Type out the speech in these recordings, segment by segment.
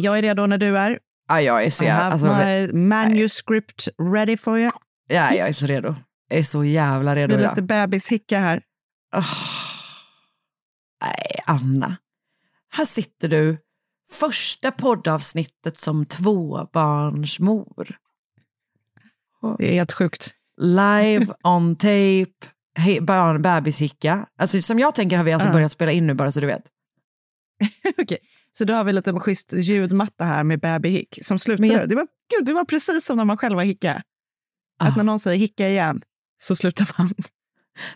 Jag är redo när du är. Ja, jag är så I jävla... have Alltså, my manuscript ready for you. ja, jag är så redo. Jag är så jävla Det redo. är idag. lite bebishicka här. Åh. Nej, Anna. Här sitter du, första poddavsnittet som tvåbarnsmor. Det är helt sjukt. Live on tape, he- barn, bebishicka. Alltså, som jag tänker har vi alltså Ja. börjat spela in nu, bara så du vet. Okej, Så då har vi lite schysst ljudmatta här med babyhick som slutar. Jag- det, var, gud, det var precis som när man själv var hicka. Ah. Att när någon säger hicka igen så slutar man.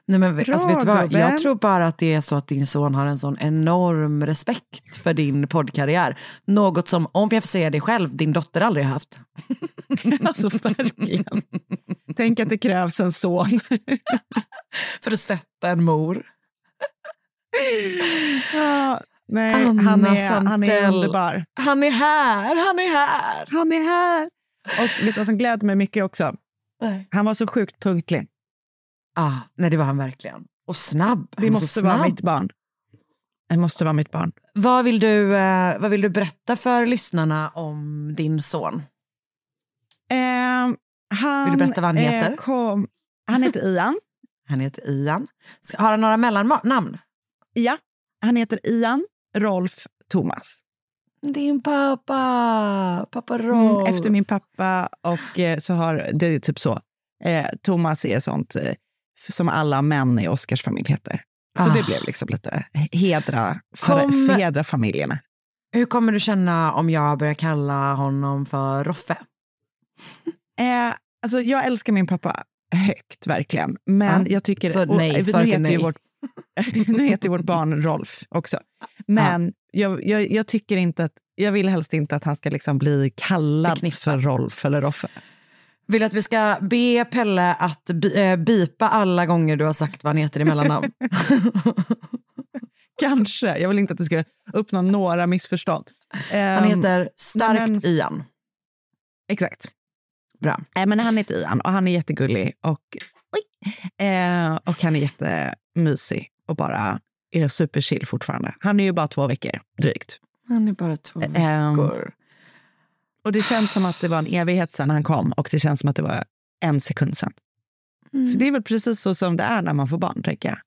Nej, men, Bra, alltså, vet du vad? Jag tror bara att det är så att din son har en sån enorm respekt för din poddkarriär. Något som, om jag får säga det själv, din dotter aldrig har haft. alltså verkligen. Tänk att det krävs en son. För att stötta en mor. ja, nej, Anna han, är, han är underbar. Han är här, han är här. Han är här. Och vet du vad som gläder mig mycket också? Han var så sjukt punktlig. Ah, nej, det var han verkligen. Och snabb. Han så måste vara snabb. mitt barn. Det måste vara mitt barn. Vad vill, du, eh, vad vill du berätta för lyssnarna om din son? Eh, han, Vill du berätta vad han heter? Eh, kom, han heter Ian. Han heter Ian. Har han några mellannamn? Ja, han heter Ian Rolf Thomas. Din pappa, pappa Mm, Rolf. efter min pappa och eh, så har det är typ så. Eh, Thomas är sånt eh, som alla män i Oscars familj heter. Så Ah. det blev liksom lite hedra, för, Kom- hedra familjerna. Hur kommer du känna om jag börjar kalla honom för Roffe? Eh, alltså jag älskar min pappa högt, verkligen. Men Ja, jag tycker... så och, nej, nu, svaret är heter ju nej. vårt, nu heter vårt barn Rolf också. Men jag, jag, jag tycker inte att... Jag vill helst inte att han ska liksom bli kallad för Rolf eller Roffe. Vill att vi ska be Pelle att eh, bipa alla gånger du har sagt vad han heter i mellannamn? Kanske. Jag vill inte att det ska uppnå några missförstånd. Han Ehm, heter Starkt men- Ian. Exakt. Bra. Nej, men han heter Ian och han är jättegullig och, eh, och han är jättemysig och bara är superchill fortfarande. Han är ju bara två veckor drygt. Han är bara två Ehm, veckor. Och det känns som att det var en evighet sedan han kom och det känns som att det var en sekund sedan. Mm. Så det är väl precis så som det är när man får barn, tänker jag.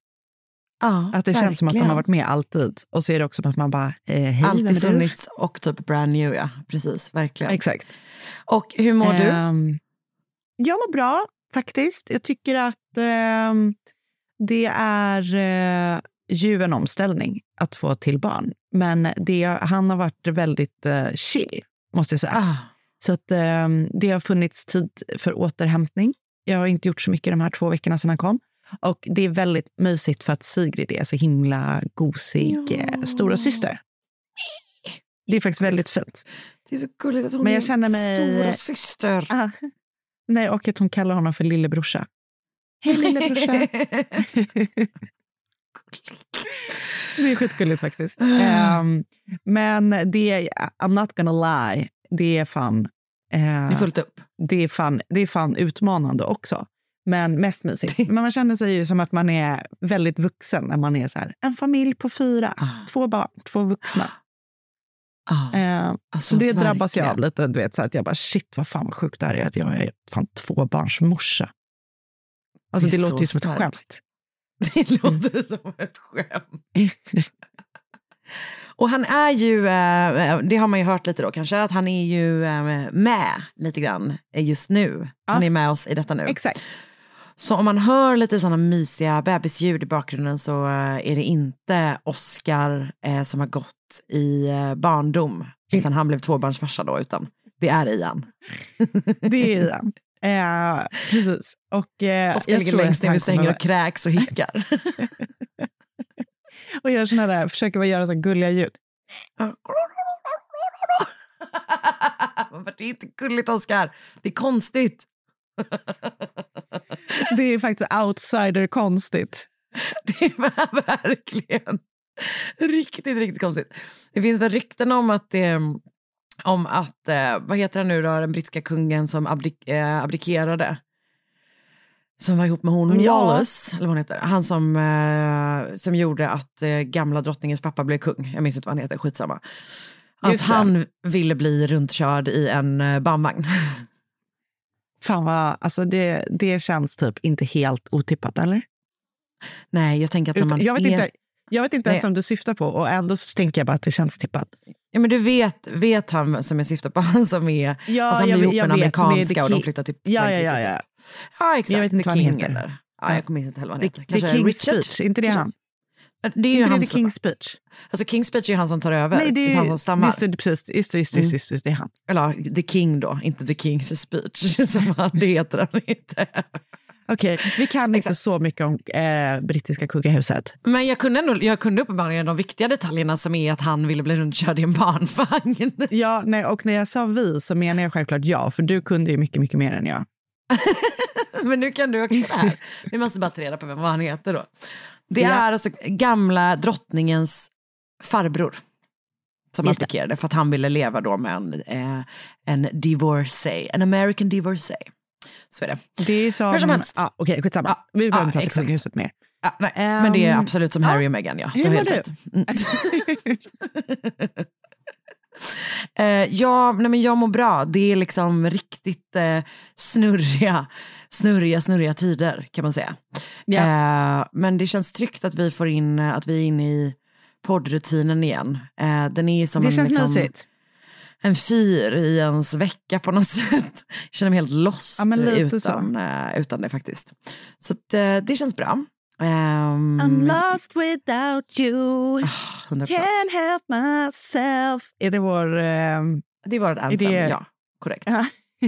Ja, Att det känns som att de verkligen. har varit med alltid. Och så är det också som att man bara, eh, hej, Alltid funnits och typ brand new, ja. Precis, verkligen. Exakt. Och hur mår du? Ehm, jag mår bra, faktiskt. Jag tycker att ehm, det är uh, ju en omställning att få till barn. Men det, han har varit väldigt eh, chill, måste jag säga. Ah, Så att, ehm, det har funnits tid för återhämtning. Jag har inte gjort så mycket de här två veckorna sedan han kom. Och det är väldigt mysigt för att Sigrid är så himla gosig eh, stora syster. Det är faktiskt väldigt fint. det är så gulligt att hon Men är jag känner mig- stora syster. Ah, nej, och att hon kallar honom för lillebrorsa. Hej lillebrorsa. det är skitgulligt faktiskt. Ehm, men det är, I'm not gonna lie, det är fan, eh, Det är fullt upp. det är fan, det är fan utmanande också. Men mest mysigt. Men man känner sig ju som att man är väldigt vuxen när man är så här, en familj på fyra, Ah. två barn, två vuxna. Ah, Eh, alltså, så det drabbas jag av verkligen. lite. Du vet, så att jag bara, shit vad fan vad sjukt det här är att jag är fan tvåbarnsmorsa. Alltså Det det, låter ju som ett starkt. skämt. Det låter som ett skämt. Och han är ju, eh, det har man ju hört lite då kanske, att han är ju eh, med lite grann just nu. Han är med oss i detta nu. Exakt. Så om man hör lite sådana mysiga bebisljud i bakgrunden så eh, är det inte Oscar eh, som har gått i eh, barndom sen han blev tvåbarnsfarsa då, utan det är Ian. Det är Ian. Eh, precis. Och, eh, Oscar jag ligger tror längst ner vid sängen och kräks och hickar. och gör såna där, försöker bara göra så gulliga ljud. Det är inte gulligt Oscar, det är konstigt. Det är faktiskt outsider-konstigt. Det är verkligen riktigt, riktigt konstigt. Det finns väl rykten om att det om att, eh, vad heter han nu då, den brittiska kungen som abdik, eh, abdikerade. Som var ihop med hon. Wallace, eller vad hon heter. Han som, eh, som gjorde att eh, gamla drottningens pappa blev kung. Jag minns inte vad han heter, skitsamma. Att han ville bli runtkörd i en eh, bandvagn. Fan vad, alltså det, det känns typ inte helt otippat, eller? Nej, jag tänker att när man jag vet är... inte, jag vet inte ens Nej. om du syftar på och ändå så tänker jag bara att det känns tippat. Ja, men du vet, vet han som jag syftar på, han som är, Ja, alltså han jag blir ihop med en amerikanska The och de flyttar till Ja, ja, Frankrike, ja. typ. ja. Ja, exakt. Jag vet inte The vad han heter. eller? Ja, jag kommer inte ihåg vad han The, heter. the Kanske King's Richard? speech, inte det han? Det är ju Inte han det som, King's speech? alltså King's speech är han som tar över. Nej, det är är, han som stammar. just det, precis, just det, just det, just det, det, är han. Eller The King då, inte The King's speech. som han, det heter han inte. Okej, vi kan inte så mycket om eh, brittiska kungahuset. Men jag kunde, ändå, jag kunde uppenbarligen de viktiga detaljerna som är att han ville bli runtkörd i en barnvagn. Ja, nej, och när jag sa vi så menar jag självklart ja, för du kunde ju mycket, mycket mer än jag. Men nu kan du också det här. Vi måste bara ta reda på vem vad han heter då. Det Ja. är alltså gamla drottningens farbror. Som Just det. abdikerade för att han ville leva då med en, eh, en divorcee, en American divorcee. Så är det. Det är som... Hur som helst. Ah, Okej, skitsamma. Ja, vi behöver inte prata exakt. kungahuset mer. Ja, nej, men det är Ehm, absolut som Harry och Meghan. Ja. hur mår helt du? Eh, ja, nej men jag mår bra. Det är liksom riktigt eh, snurriga, snurriga, snurriga tider kan man säga. Ja. Eh, men det känns tryggt att vi får in, att vi är inne i poddrutinen igen. Eh, den är som det en, känns liksom, mysigt. en fyr i ens vecka på något sätt. Jag känner mig helt lost Ja, utan, eh, utan det faktiskt. Så att, eh, det känns bra. Ehm, I'm lost without you, 100%. can't help myself. Är det vår... ehm, Det var ett anthem, det- ja. Korrekt. Ja.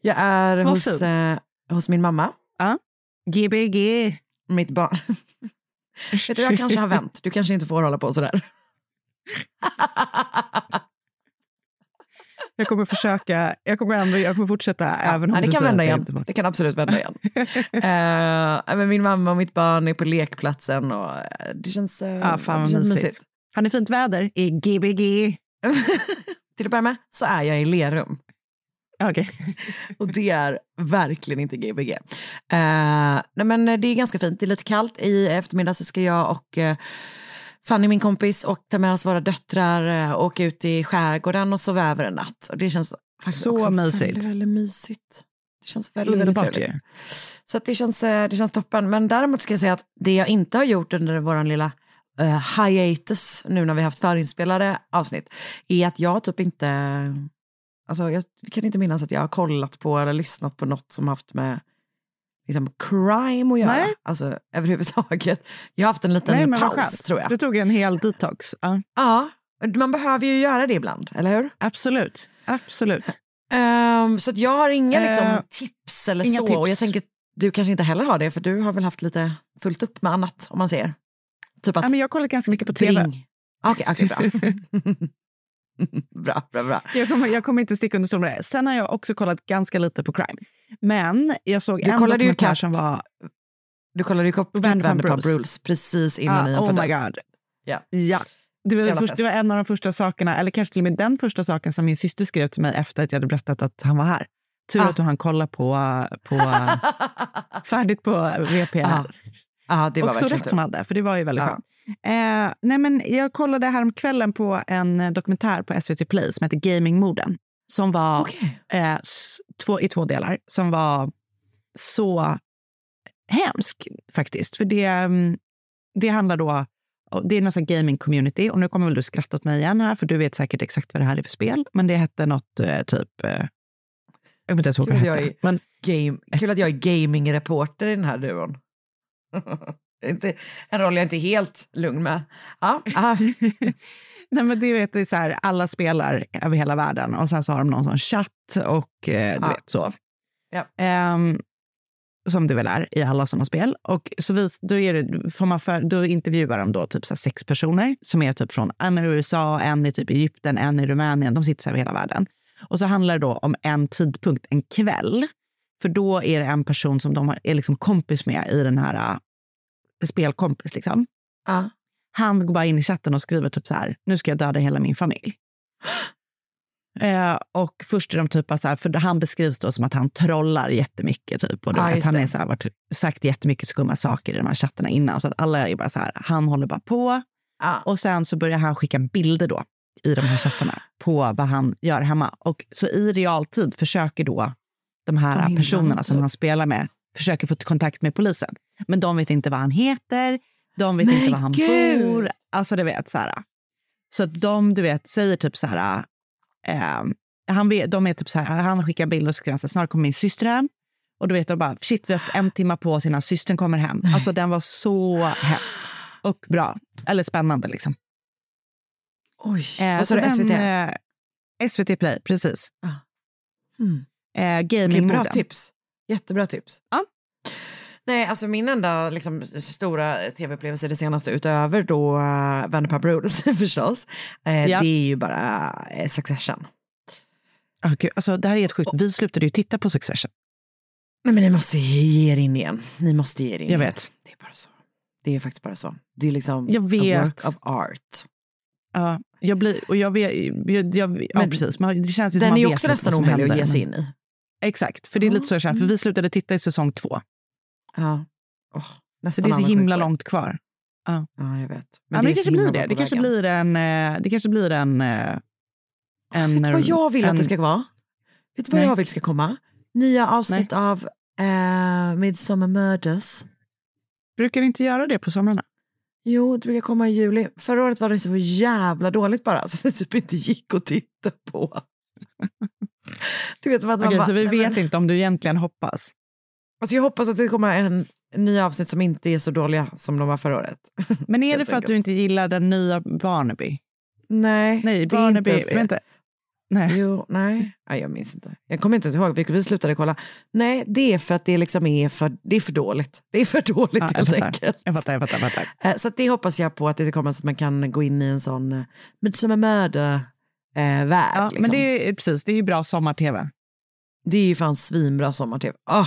Jag är hos, eh, hos min mamma, Gbg. mitt barn. Vet du, jag kanske har vänt. Du kanske inte får hålla på sådär. Jag kommer försöka, jag kommer, ändå, jag kommer fortsätta även om ja, det kan vända igen. Det kan absolut vända igen. Eh, men min mamma och mitt barn är på lekplatsen och eh, det känns, uh, Ja, fan vad känns mysigt. Har ni fint väder i Gbg? Till att börja med så är jag i Lerum. Okej. Och det är verkligen inte Gbg. Uh, nej men det är ganska fint, det är lite kallt. I eftermiddag så ska jag och uh, Fanny, min kompis, och ta med oss våra döttrar uh, åka ut i skärgården och sova över en natt. Och det känns faktiskt Så också mysigt. väldigt, väldigt mysigt. Det känns väldigt, väldigt trevligt. ju. Så det, känns, eh, det känns toppen. Men däremot ska jag säga att det jag inte har gjort under vår lilla uh, hiatus, nu när vi har haft förinspelade avsnitt, är att jag typ inte, alltså jag kan inte minnas att jag har kollat på eller lyssnat på något som haft med liksom, crime att göra. Nej. Alltså överhuvudtaget. Jag har haft en liten Nej, paus tror jag. Du tog en hel detox. Ja, Ja, man behöver ju göra det ibland, eller hur? absolut. Absolut. Ehm, så att jag har inga liksom, Eh, tips eller så. tips. Och jag tänker du kanske inte heller har det, för du har väl haft lite fullt upp med annat, om man ser. Typ att Ja, men jag kollar ganska mycket på tv. Okej, okej, bra. bra, bra, bra. Jag kommer, jag kommer inte sticka under stol med det. Sen har jag också kollat ganska lite på crime. Men jag såg Du en kollade dokumentär som var... Du kollade ju Cop Vanderpump Rules. Precis innan Ah, oh my god. Ja. Ja. Det var, först, det var en av de första sakerna, eller kanske till och med den första saken som min syster skrev till mig efter att jag hade berättat att han var här. Tur Ah. att du hann kolla på, på färdigt på VP. Ja, ja, det var och så rätt hon hade, för det var ju väldigt Ja. skönt. Eh, nej men jag kollade häromkvällen på en eh, dokumentär på SVT Play som heter Gamingmorden. Som var Okej. eh, två, i två delar. Som var så hemsk faktiskt. För det, mm, det handlar då... Det är någon sån gaming community. Och nu kommer väl du skratta åt mig igen här, för du vet säkert exakt vad det här är för spel. Men det hette något eh, typ... Eh, jag kommer inte ens ihåg vad det Kul att jag hette. är- Men Game. Kul att jag är gamingreporter i den här duon. Inte- en roll jag inte är helt lugn med. Ja. Nej, men det, vet, det är så här, alla spelar över hela världen och sen så har de någon sån chatt och eh, du Ja. vet så. Ja. Ehm, som det väl är i alla såna spel. Och så vis, då, är det, får man för, då intervjuar de då typ så sex personer som är typ från en i USA, en i typ Egypten, en i Rumänien. De sitter över hela världen. Och så handlar det då om en tidpunkt, en kväll. För då är det en person som de är liksom kompis med i den här spelkompis. Liksom. ja. Han går bara in i chatten och skriver typ så här, nu ska jag döda hela min familj. Eh, och först är de typ så här, för han beskrivs då som att han trollar jättemycket. Typ, och Ja, vet, just han det. är så här, varit, sagt jättemycket skumma saker i de här chattarna innan. Så att alla är bara så här, han håller bara på. Ja. Och sen så börjar han skicka bilder då i de här chattarna på vad han gör hemma. Och så i realtid försöker då de här De personerna som han spelar med försöker få kontakt med polisen. Men de vet inte vad han heter, de vet Men inte var han gud! bor. Alltså du vet så här. Så att de du vet säger typ så här. Eh, han, vet, de är typ så här, han skickar bilder och skriver så snart kommer min syster hem. Och då vet de bara, shit vi har en timme på oss innan systern kommer hem. Alltså den var så hemsk och bra. Eller spännande liksom. Oj, Eh, vad sa så du, SVT? den, eh, SVT Play, precis. Mm. Eh, Gamingmorden. bra tips. Jättebra tips. Ja. Nej, alltså min enda liksom, stora tv-upplevelse det senaste utöver då uh, Vanderpump Rules förstås, eh, Ja. det är ju bara eh, Succession. Ah, gud, alltså, det här är helt sjukt. Vi slutade ju titta på Succession. Nej men ni måste ge er in igen. Ni måste ge er in Jag igen. vet. Det är bara så. Det är faktiskt bara så. Det är liksom Jag a work of art. Ja, jag blir, och jag vet, jag, jag, ja, Men precis. Men det känns ju som man är också nästan omöjlig att ge sig in i. Exakt, för det är lite så jag känner. För vi slutade titta i säsong två. Ja. Oh, Så nästan det är så himla det. långt kvar. Ja, jag vet. Men, ja, men det, så kanske blir det. på Det kanske blir en... eh, Det kanske blir en... eh, en Vet du vad jag vill att en- det ska vara? Vet du vad Nej. jag vill ska komma? Nya avsnitt av uh, Midsommar Murders. Brukar inte göra det på somrarna? Jo, det brukar komma i juli. Förra året var det så jävla dåligt bara så det typ inte gick att titta på. Du vet, att man Okej, bara, så vi vet men, inte om du egentligen hoppas. alltså jag hoppas att det kommer en, en ny avsnitt som inte är så dåliga som de var förra året. Men är det för att du inte gillar den nya Barnaby? Nej, Nej, det är Barnaby... inte ens det. Nej. Jo, nej. nej, jag minns inte. Jag kommer inte ens ihåg vi slutade kolla. Nej, det är för att det liksom är för, det är för dåligt. Det är för dåligt Ja, jag helt fattar. enkelt. Jag fattar, jag fattar. Jag fattar. Eh, Så det hoppas jag på att det kommer så att man kan gå in i en sån eh, Murder-värld. Ja, liksom. Men det är, precis, det är ju bra sommar-tv. det är ju fan svinbra sommar-tv. Ah,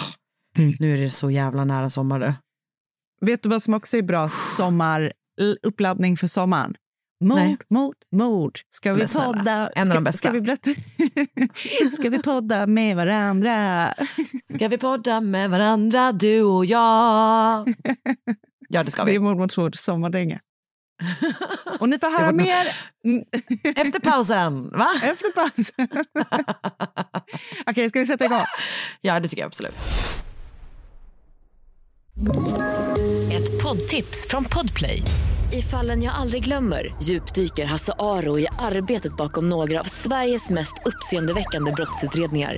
Mm. Nu är det så jävla nära sommar du. Vet du vad som också är bra sommar, uppladdning för sommaren? Nej. Mord, mord, mord. Ska vi podda? en av ska, de bästa. Ska vi, berätta? ska vi podda med varandra? Ska vi podda med varandra du och jag? Ja det ska Det är vi. mord mot mord, sommardänga. Och ni får höra mer Efter pausen, va? efter pausen. Okej, ska vi sätta igång? Ja det tycker jag absolut. Ett poddtips från Podplay. I fallen jag aldrig glömmer djupdyker Hasse Aro i arbetet bakom några av Sveriges mest uppseendeväckande brottsutredningar.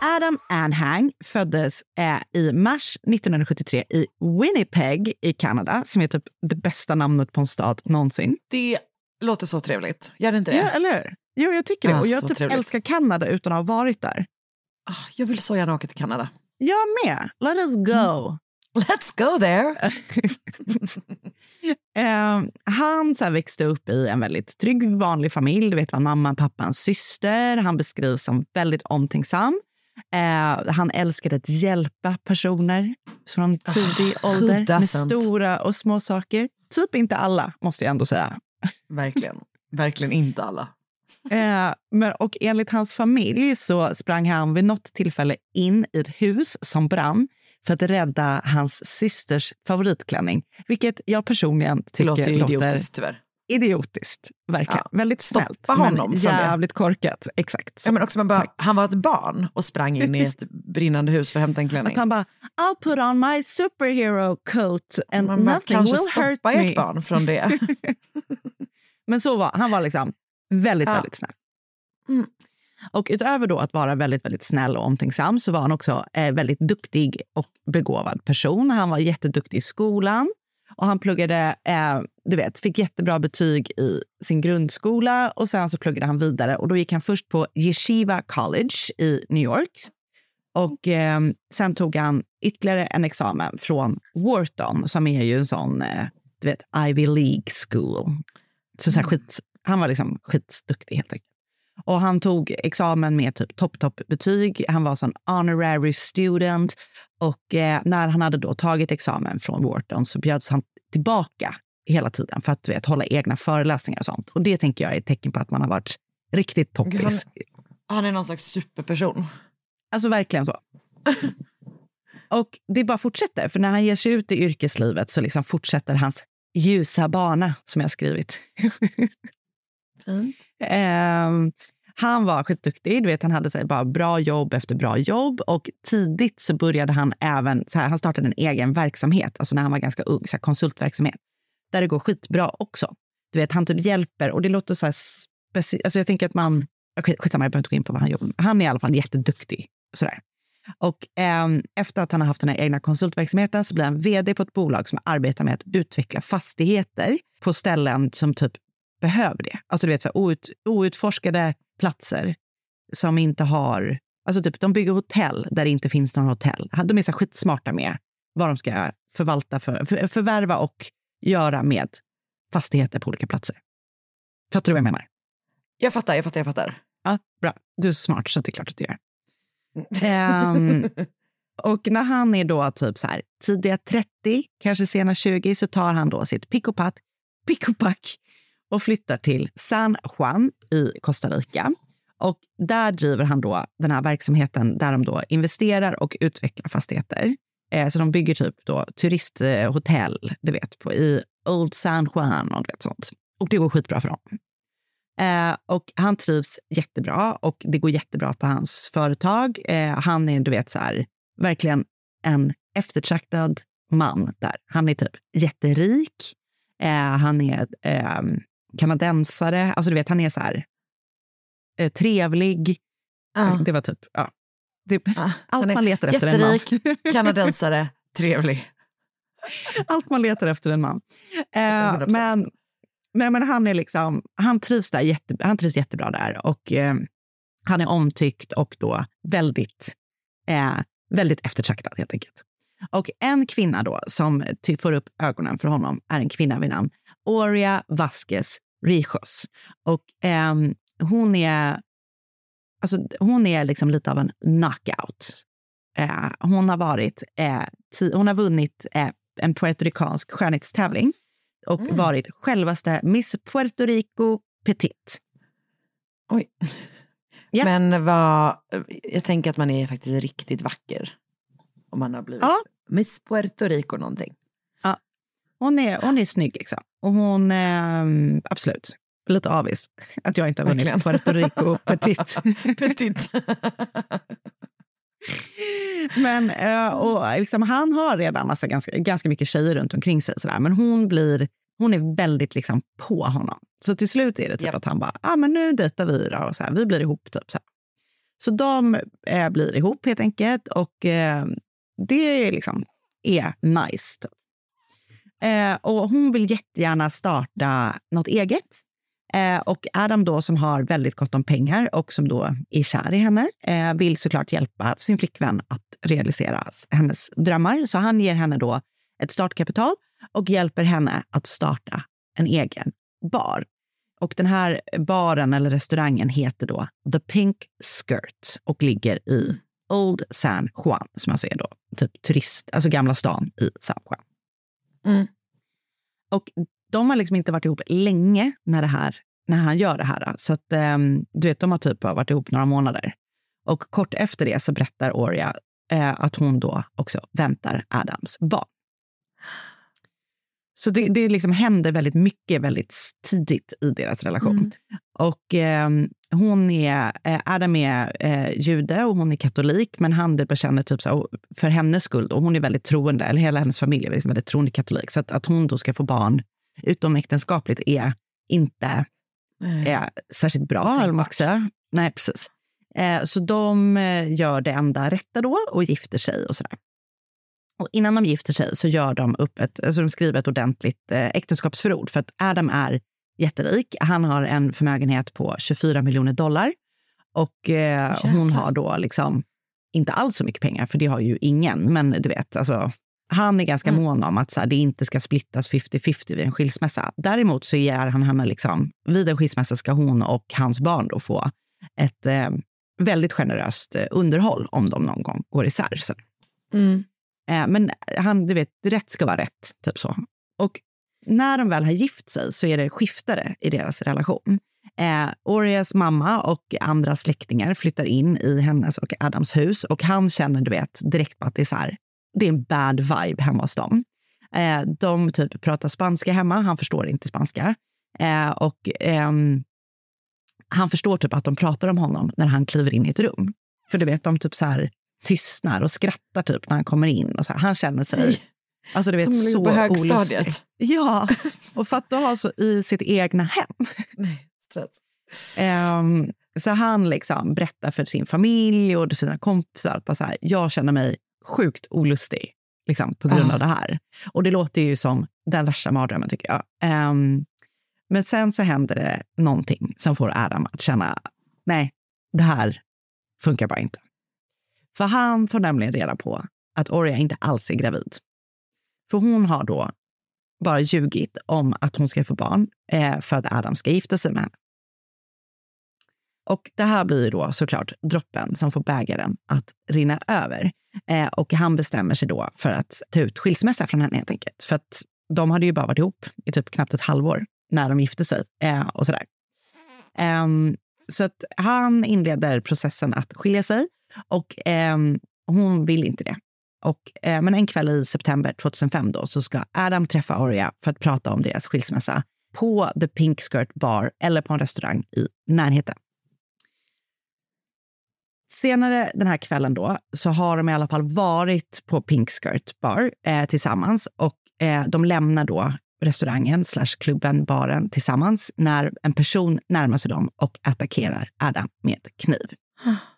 Adam Anhang föddes eh, i mars 1973 i Winnipeg i Kanada, som är typ det bästa namnet på en stad någonsin. Det låter så trevligt. Gör det inte det? Ja, eller hur? Jo, jag tycker det. Ah, Och jag typ trevligt. älskar Kanada utan att ha varit där. Ah, Jag vill så gärna åka till Kanada. Jag med. Let us go. Let's go there. Eh, han så växte upp i en väldigt trygg, vanlig familj. Du vet, var mamma, pappa, en syster. Han beskrivs som väldigt omtänksam. Eh, han älskade att hjälpa personer från tidig ålder med stora och små saker. Typ inte alla, måste jag ändå säga. Verkligen. Verkligen inte alla. Eh, men, och enligt hans familj så sprang han vid något tillfälle in i ett hus som brann för att rädda hans systers favoritklänning. Vilket jag personligen tycker låter ju låter idiotiskt tyvärr. Idiotiskt. Verkligen. Ja. Väldigt Stoppa snällt, honom men från det. jävligt korkat. Exakt. Så. Ja, men också man bara, han var ett barn och sprang in i ett brinnande hus för att hämta en klänning. Att han bara, I'll put on my superhero coat and man bara, nothing kanske will hurt stoppa me. ert barn från det. Men så var han var liksom väldigt, Ja. väldigt snäll. Mm. Och utöver då att vara väldigt, väldigt snäll och omtänksam så var han också eh, väldigt duktig och begåvad person. Han var jätteduktig i skolan och han pluggade, eh, du vet, fick jättebra betyg i sin grundskola och sen så pluggade han vidare och då gick han först på Yeshiva College i New York och eh, sen tog han ytterligare en examen från Wharton som är ju en sån, eh, du vet, Ivy League school. Så, så här, skit, han var liksom skitduktig helt enkelt. Och han tog examen med typ topp, topp betyg. Han var sån honorary student. Och eh, när han hade då tagit examen från Wharton så bjöds han tillbaka hela tiden för att vet, hålla egna föreläsningar och sånt. Och det tänker jag är ett tecken på att man har varit riktigt poppis. Han är någon slags superperson. Alltså verkligen så. Och det bara fortsätter, för när han ger sig ut i yrkeslivet så liksom fortsätter hans ljusa bana som jag skrivit. Fint. Ehm, han var skitduktig. Du vet, han hade så här, bara bra jobb efter bra jobb. Och tidigt så började han även... Så här, han startade en egen verksamhet, alltså när han var ganska ung, så här, konsultverksamhet. Där det går skitbra också. Du vet, han typ hjälper, och det låter så här speci- Alltså jag tänker att man... Okay, skitsamma, jag behöver inte gå in på vad han jobbar med. Han är i alla fall jätteduktig. Så där. Och eh, efter att han har haft den här egna konsultverksamheten så blir han vd på ett bolag som arbetar med att utveckla fastigheter på ställen som typ behöver det. Alltså du vet, så här, out, outforskade platser som inte har... Alltså typ, de bygger hotell där det inte finns några hotell. De är så här skitsmarta med vad de ska förvalta, för, för, förvärva och göra med fastigheter på olika platser. Fattar du vad jag menar? Jag fattar, jag fattar, jag fattar. Ja, bra. Du är smart, så det är klart att du gör. Ehm, och när han är då typ så här, tidiga 30, kanske sena 20, så tar han då sitt pick och pack, pick och pack och flyttar till San Juan i Costa Rica. Och där driver han då den här verksamheten där de då investerar och utvecklar fastigheter. Eh, så de bygger typ då turisthotell, du vet, på, i Old San Juan och vet sånt. Och det går skitbra för dem. Eh, och han trivs jättebra och det går jättebra på hans företag. Eh, han är, du vet, så här, verkligen en eftertraktad man där. Han är typ jätterik. Eh, han är eh, kanadensare. Alltså, du vet, han är så här eh, trevlig. Ja. Det var typ, ja. Typ, han allt man letar efter en man. Kanadensare, trevlig. Allt man letar efter en man. Eh, 100%. men, men, men han, är liksom, han, trivs där jätte, han trivs jättebra där. Och eh, Han är omtyckt och då väldigt, eh, väldigt eftertraktad helt enkelt. Och en kvinna då som får upp ögonen för honom är en kvinna vid namn Oria Vasquez Rijos. Och ehm, hon är, alltså, hon är liksom lite av en knockout. Eh, hon har varit, eh, ti- hon har vunnit eh, en puertoricansk skönhetstävling och varit självaste Miss Puerto Rico Petit. Oj. Ja. Men vad, jag tänker att man är faktiskt riktigt vacker. Om man har blivit Ja. Miss Puerto Rico någonting. Hon är, hon är snygg liksom. Och hon, eh, absolut, lite avis att jag inte har vunnit. Puerto Rico Petit. Petit. Men eh, och liksom, han har redan massa, ganska, ganska mycket tjejer runt omkring sig. Sådär. Men hon, blir, hon är väldigt liksom, på honom. Så till slut är det typ Japp. att han bara, ah, men nu dejtar vi då, och så här, vi blir ihop. Typ, så här. så de eh, blir ihop helt enkelt och eh, det är liksom är nice. Typ. Eh, och hon vill jättegärna starta något eget. Eh, och Adam då som har väldigt gott om pengar och som då är kär i henne eh, vill såklart hjälpa sin flickvän att realisera hennes drömmar. Så han ger henne då ett startkapital och hjälper henne att starta en egen bar. Och den här baren eller restaurangen heter då The Pink Skirt och ligger i Old San Juan, som alltså är då typ turist, alltså gamla stan i San Juan. Mm. Och de har liksom inte varit ihop länge när, det här, när han gör det här. Så att, um, du vet, de har typ varit ihop några månader. Och kort efter det så berättar Oria eh, att hon då också väntar Adams barn. Så det, det liksom händer väldigt mycket väldigt tidigt i deras relation. Mm. Och eh, hon är, eh, Adam är eh, jude och hon är katolik, men han bekänner typ så, för hennes skull, och hon är väldigt troende, eller hela hennes familj är liksom väldigt troende katolik, så att, att hon då ska få barn utomäktenskapligt är inte eh, särskilt bra, eller vad man ska säga. Nej, precis. Eh, så de eh, gör det enda rätta då och gifter sig och sådär. Och innan de gifter sig så gör de upp ett, alltså de skriver ett ordentligt eh, äktenskapsförord. För att Adam är jätterik. Han har en förmögenhet på 24 miljoner dollar. Och eh, hon har då liksom inte alls så mycket pengar, för det har ju ingen. Men du vet, alltså, han är ganska Mm. mån om att så här, det inte ska splittas 50-50 vid en skilsmässa. Däremot så ger han henne liksom, vid en skilsmässa ska hon och hans barn då få ett eh, väldigt generöst eh, underhåll om de någon gång går isär. Sen. Mm. Eh, men han, du vet, rätt ska vara rätt. Typ så. Och när de väl har gift sig så är det skiftare i deras relation. Eh, Orias mamma och andra släktingar flyttar in i hennes och Adams hus och han känner du vet, direkt på att det är, så här, det är en bad vibe hemma hos dem. Eh, de typ pratar spanska hemma, han förstår inte spanska. Eh, och ehm, han förstår typ att de pratar om honom när han kliver in i ett rum. För du vet, de typ så här tystnar och skrattar typ när han kommer in. Och så här, han känner sig alltså, du vet, Som så på högstadiet. olustig. Ja, och för att ha så i sitt egna hem. Nej, stress. Ehm, så han liksom berättar för sin familj och sina kompisar att så här, jag känner mig sjukt olustig liksom, på grund Ah. av det här. Och det låter ju som den värsta mardrömmen tycker jag. Ehm, men sen så händer det någonting som får Adam att känna, nej, det här funkar bara inte. För han får nämligen reda på att Oria inte alls är gravid. För hon har då bara ljugit om att hon ska få barn eh, för att Adam ska gifta sig med henne. Och det här blir ju då såklart droppen som får bägaren att rinna över. Eh, och han bestämmer sig då för att ta ut skilsmässa från henne helt enkelt. För att de hade ju bara varit ihop i typ knappt ett halvår när de gifte sig eh, och sådär. Ehm, så att han inleder processen att skilja sig och ehm, hon vill inte det. Och, eh, men en kväll i september 2005 då, så ska Adam träffa Oria för att prata om deras skilsmässa på The Pink Skirt Bar eller på en restaurang i närheten. Senare den här kvällen då, så har de i alla fall varit på Pink Skirt Bar eh, tillsammans och eh, de lämnar då restaurangen slash klubben, baren tillsammans när en person närmar sig dem och attackerar Adam med kniv.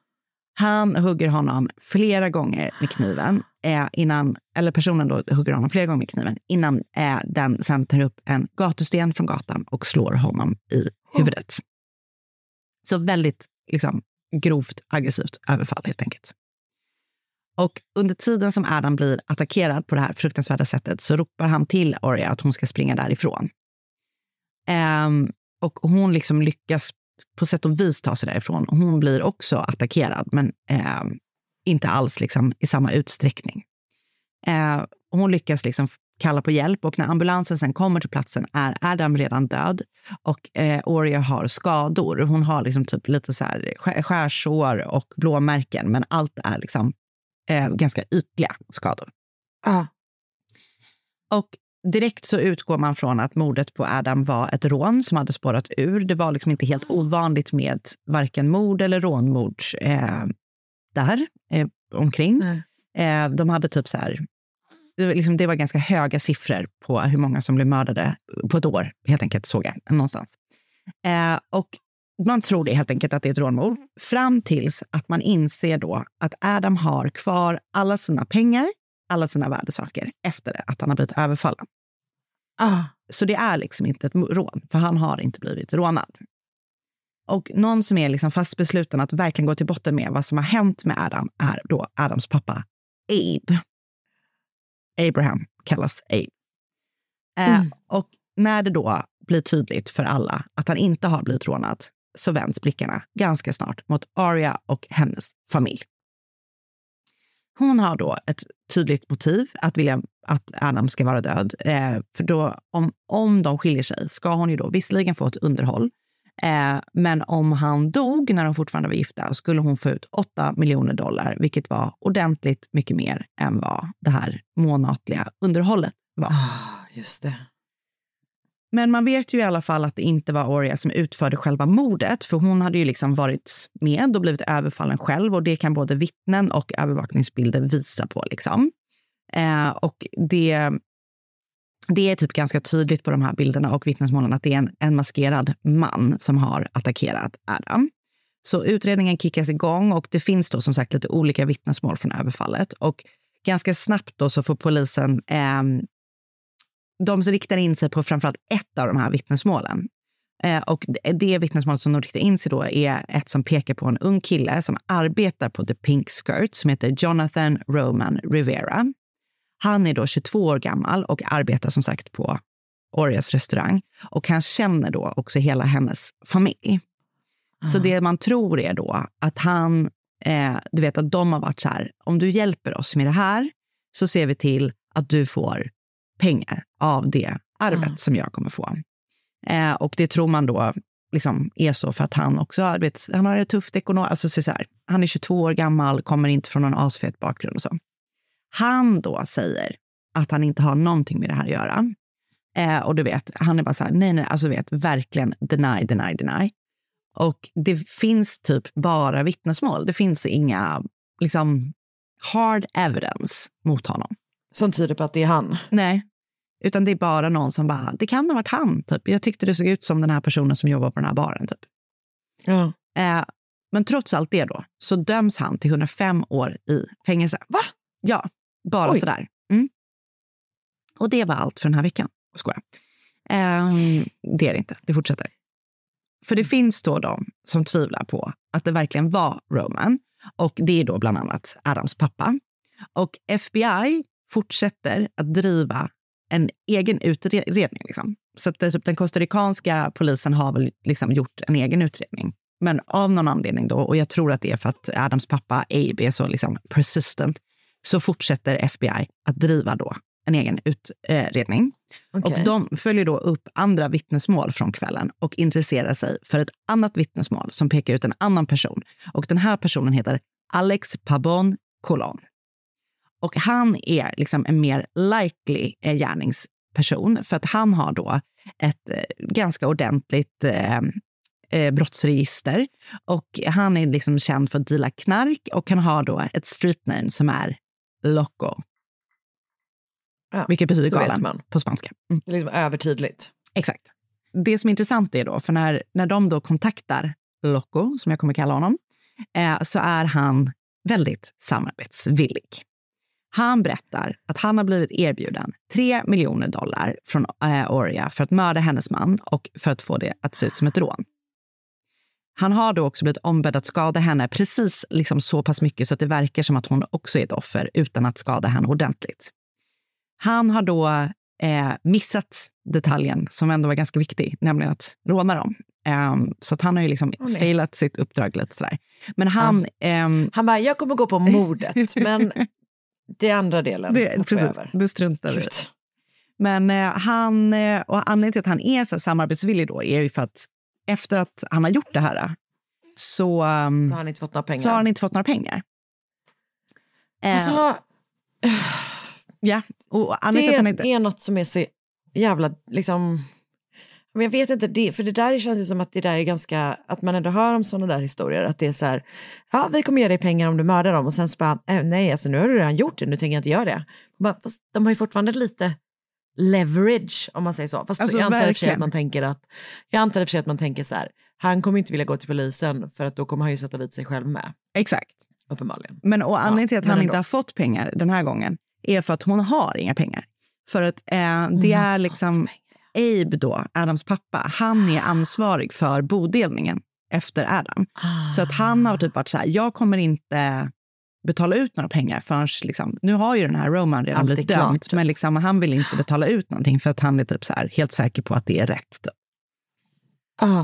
Han hugger honom flera gånger med kniven, eh, innan, eller personen då hugger honom flera gånger med kniven innan eh, den sen tar upp en gatusten från gatan och slår honom i huvudet. Så väldigt liksom, grovt aggressivt överfall helt enkelt. Och under tiden som Adam blir attackerad på det här fruktansvärda sättet så ropar han till Oria att hon ska springa därifrån. Ehm, och hon liksom lyckas på sätt och vis ta sig därifrån. Hon blir också attackerad, men ehm, inte alls liksom i samma utsträckning. Eh, hon lyckas liksom kalla på hjälp och när ambulansen sen kommer till platsen är Adam redan död och eh, Oria har skador. Hon har liksom typ lite så här skär- skärsår och blåmärken, men allt är liksom eh, ganska ytliga skador. Ja. Och direkt så utgår man från att mordet på Adam var ett rån som hade spårat ur. Det var liksom inte helt ovanligt med varken mord eller rånmord eh, där eh, omkring. Eh, de hade typ så här... Det var, liksom, det var ganska höga siffror på hur många som blev mördade på ett år, helt enkelt, såg jag någonstans. Eh, och man tror det helt enkelt att det är ett rånmord fram tills att man inser då att Adam har kvar alla sina pengar, alla sina värdesaker efter att han har blivit överfallen. Ah. Så det är liksom inte ett rån, för han har inte blivit rånad. Och någon som är liksom fast besluten att verkligen gå till botten med vad som har hänt med Adam är då Adams pappa Abe. Abraham kallas Abe. Eh, och när det då blir tydligt för alla att han inte har blivit rånad så vänds blickarna ganska snart mot Aria och hennes familj. Hon har då ett tydligt motiv att vilja att Adam ska vara död. Eh, för då, om, om de skiljer sig ska hon ju då visserligen få ett underhåll. Eh, men om han dog när de fortfarande var gifta skulle hon få ut 8 miljoner dollar, vilket var ordentligt mycket mer än vad det här månatliga underhållet var. Ah, just det. Men man vet ju i alla fall att det inte var Oria som utförde själva mordet, för hon hade ju liksom varit med och blivit överfallen själv och det kan både vittnen och övervakningsbilder visa på. Liksom. Eh, och det, det är typ ganska tydligt på de här bilderna och vittnesmålen att det är en, en maskerad man som har attackerat Adam. Så utredningen kickas igång och det finns då som sagt lite olika vittnesmål från överfallet. Och ganska snabbt då så får polisen eh, de riktar in sig på framförallt ett av de här vittnesmålen. Eh, och det, vittnesmålet som de riktar in sig då är ett som pekar på en ung kille som arbetar på The Pink Skirt som heter Jonathan Roman Rivera. Han är då 22 år gammal och arbetar som sagt på Orias restaurang och han känner då också hela hennes familj. Så det man tror är då att han, eh, du vet att de har varit så här, om du hjälper oss med det här så ser vi till att du får pengar av det arvet som jag kommer få. Eh, och det tror man då liksom är så för att han också vet, han har det tufft ekonomiskt. Alltså, så så här, han är 22 år gammal, kommer inte från någon asfet bakgrund och så. Han då säger att han inte har någonting med det här att göra. Eh, och du vet, han är bara så här, nej, nej, alltså vet, verkligen deny, deny, deny. Och det finns typ bara vittnesmål. Det finns inga liksom hard evidence mot honom. Som tyder på att det är han. Nej, utan det är bara någon som bara, det kan ha varit han. Typ. Jag tyckte det såg ut som den här personen som jobbar på den här baren. Typ. Ja. Eh, men trots allt det då, så döms han till 105 år i fängelse. Va? Ja, bara Oj. sådär. Mm. Och det var allt för den här veckan. Skojar. Eh, det är det inte, det fortsätter. För det finns då de som tvivlar på att det verkligen var Roman. Och det är då bland annat Adams pappa. Och FBI fortsätter att driva en egen utredning. Liksom. Så att typ, den kostarikanska polisen har väl liksom gjort en egen utredning. Men av någon anledning då, och jag tror att det är för att Adams pappa Abe är så liksom persistent, så fortsätter FBI att driva då en egen utredning. Okej. Och de följer då upp andra vittnesmål från kvällen och intresserar sig för ett annat vittnesmål som pekar ut en annan person. Och den här personen heter Alex Pabon Colon. Och han är liksom en mer likely eh, gärningsperson för att han har då ett eh, ganska ordentligt eh, eh, brottsregister och han är liksom känd för att deala knark och han har då ett street name som är Loco. Ja, vilket betyder galen man. på spanska. Mm. Det är liksom övertydligt. Exakt. Det som är intressant är då, för när, när de då kontaktar Loco, som jag kommer kalla honom, eh, så är han väldigt samarbetsvillig. Han berättar att han har blivit erbjuden 3 miljoner dollar från eh, Oria för att mörda hennes man och för att få det att se ut som ett rån. Han har då också blivit ombedd att skada henne precis liksom så pass mycket så att det verkar som att hon också är ett offer utan att skada henne ordentligt. Han har då eh, missat detaljen som ändå var ganska viktig, nämligen att råna dem. Ehm, så att han har ju liksom nej. failat sitt uppdrag lite sådär. Men han... ehm, Han bara, jag kommer gå på mordet, men det är andra delen det, precis, över. det struntar vi. Men eh, han, eh, och anledningen till att han är så samarbetsvillig då är ju för att efter att han har gjort det här så, ehm, Så har han inte fått några pengar. så har han inte fått några pengar. Eh, Alltså, ja, och det anledningen till att han inte... är något som är så jävla, liksom, men jag vet inte, det, för det där känns ju som att det där är ganska, att man ändå hör om sådana där historier, att det är så här, ja vi kommer ge dig pengar om du mördar dem och sen så bara, äh, nej alltså nu har du redan gjort det, nu tänker jag inte göra det. Bara, fast de har ju fortfarande lite leverage om man säger så. Fast Alltså, jag antar i verkligen. att man tänker att, jag antar för att man tänker så här, han kommer inte vilja gå till polisen för att då kommer han ju sätta dit sig själv med, Exakt. uppenbarligen. Men och anledningen till att men han inte har fått pengar den här gången är för att hon har inga pengar. För att eh, det är liksom Abe då, Adams pappa, han är ansvarig för bodelningen efter Adam. Så att han har typ varit så här, jag kommer inte betala ut några pengar förrän, liksom, nu har ju den här Roman redan blivit dömd, men liksom, han vill inte betala ut någonting för att han är typ så här, helt säker på att det är rätt. Typ. Ah.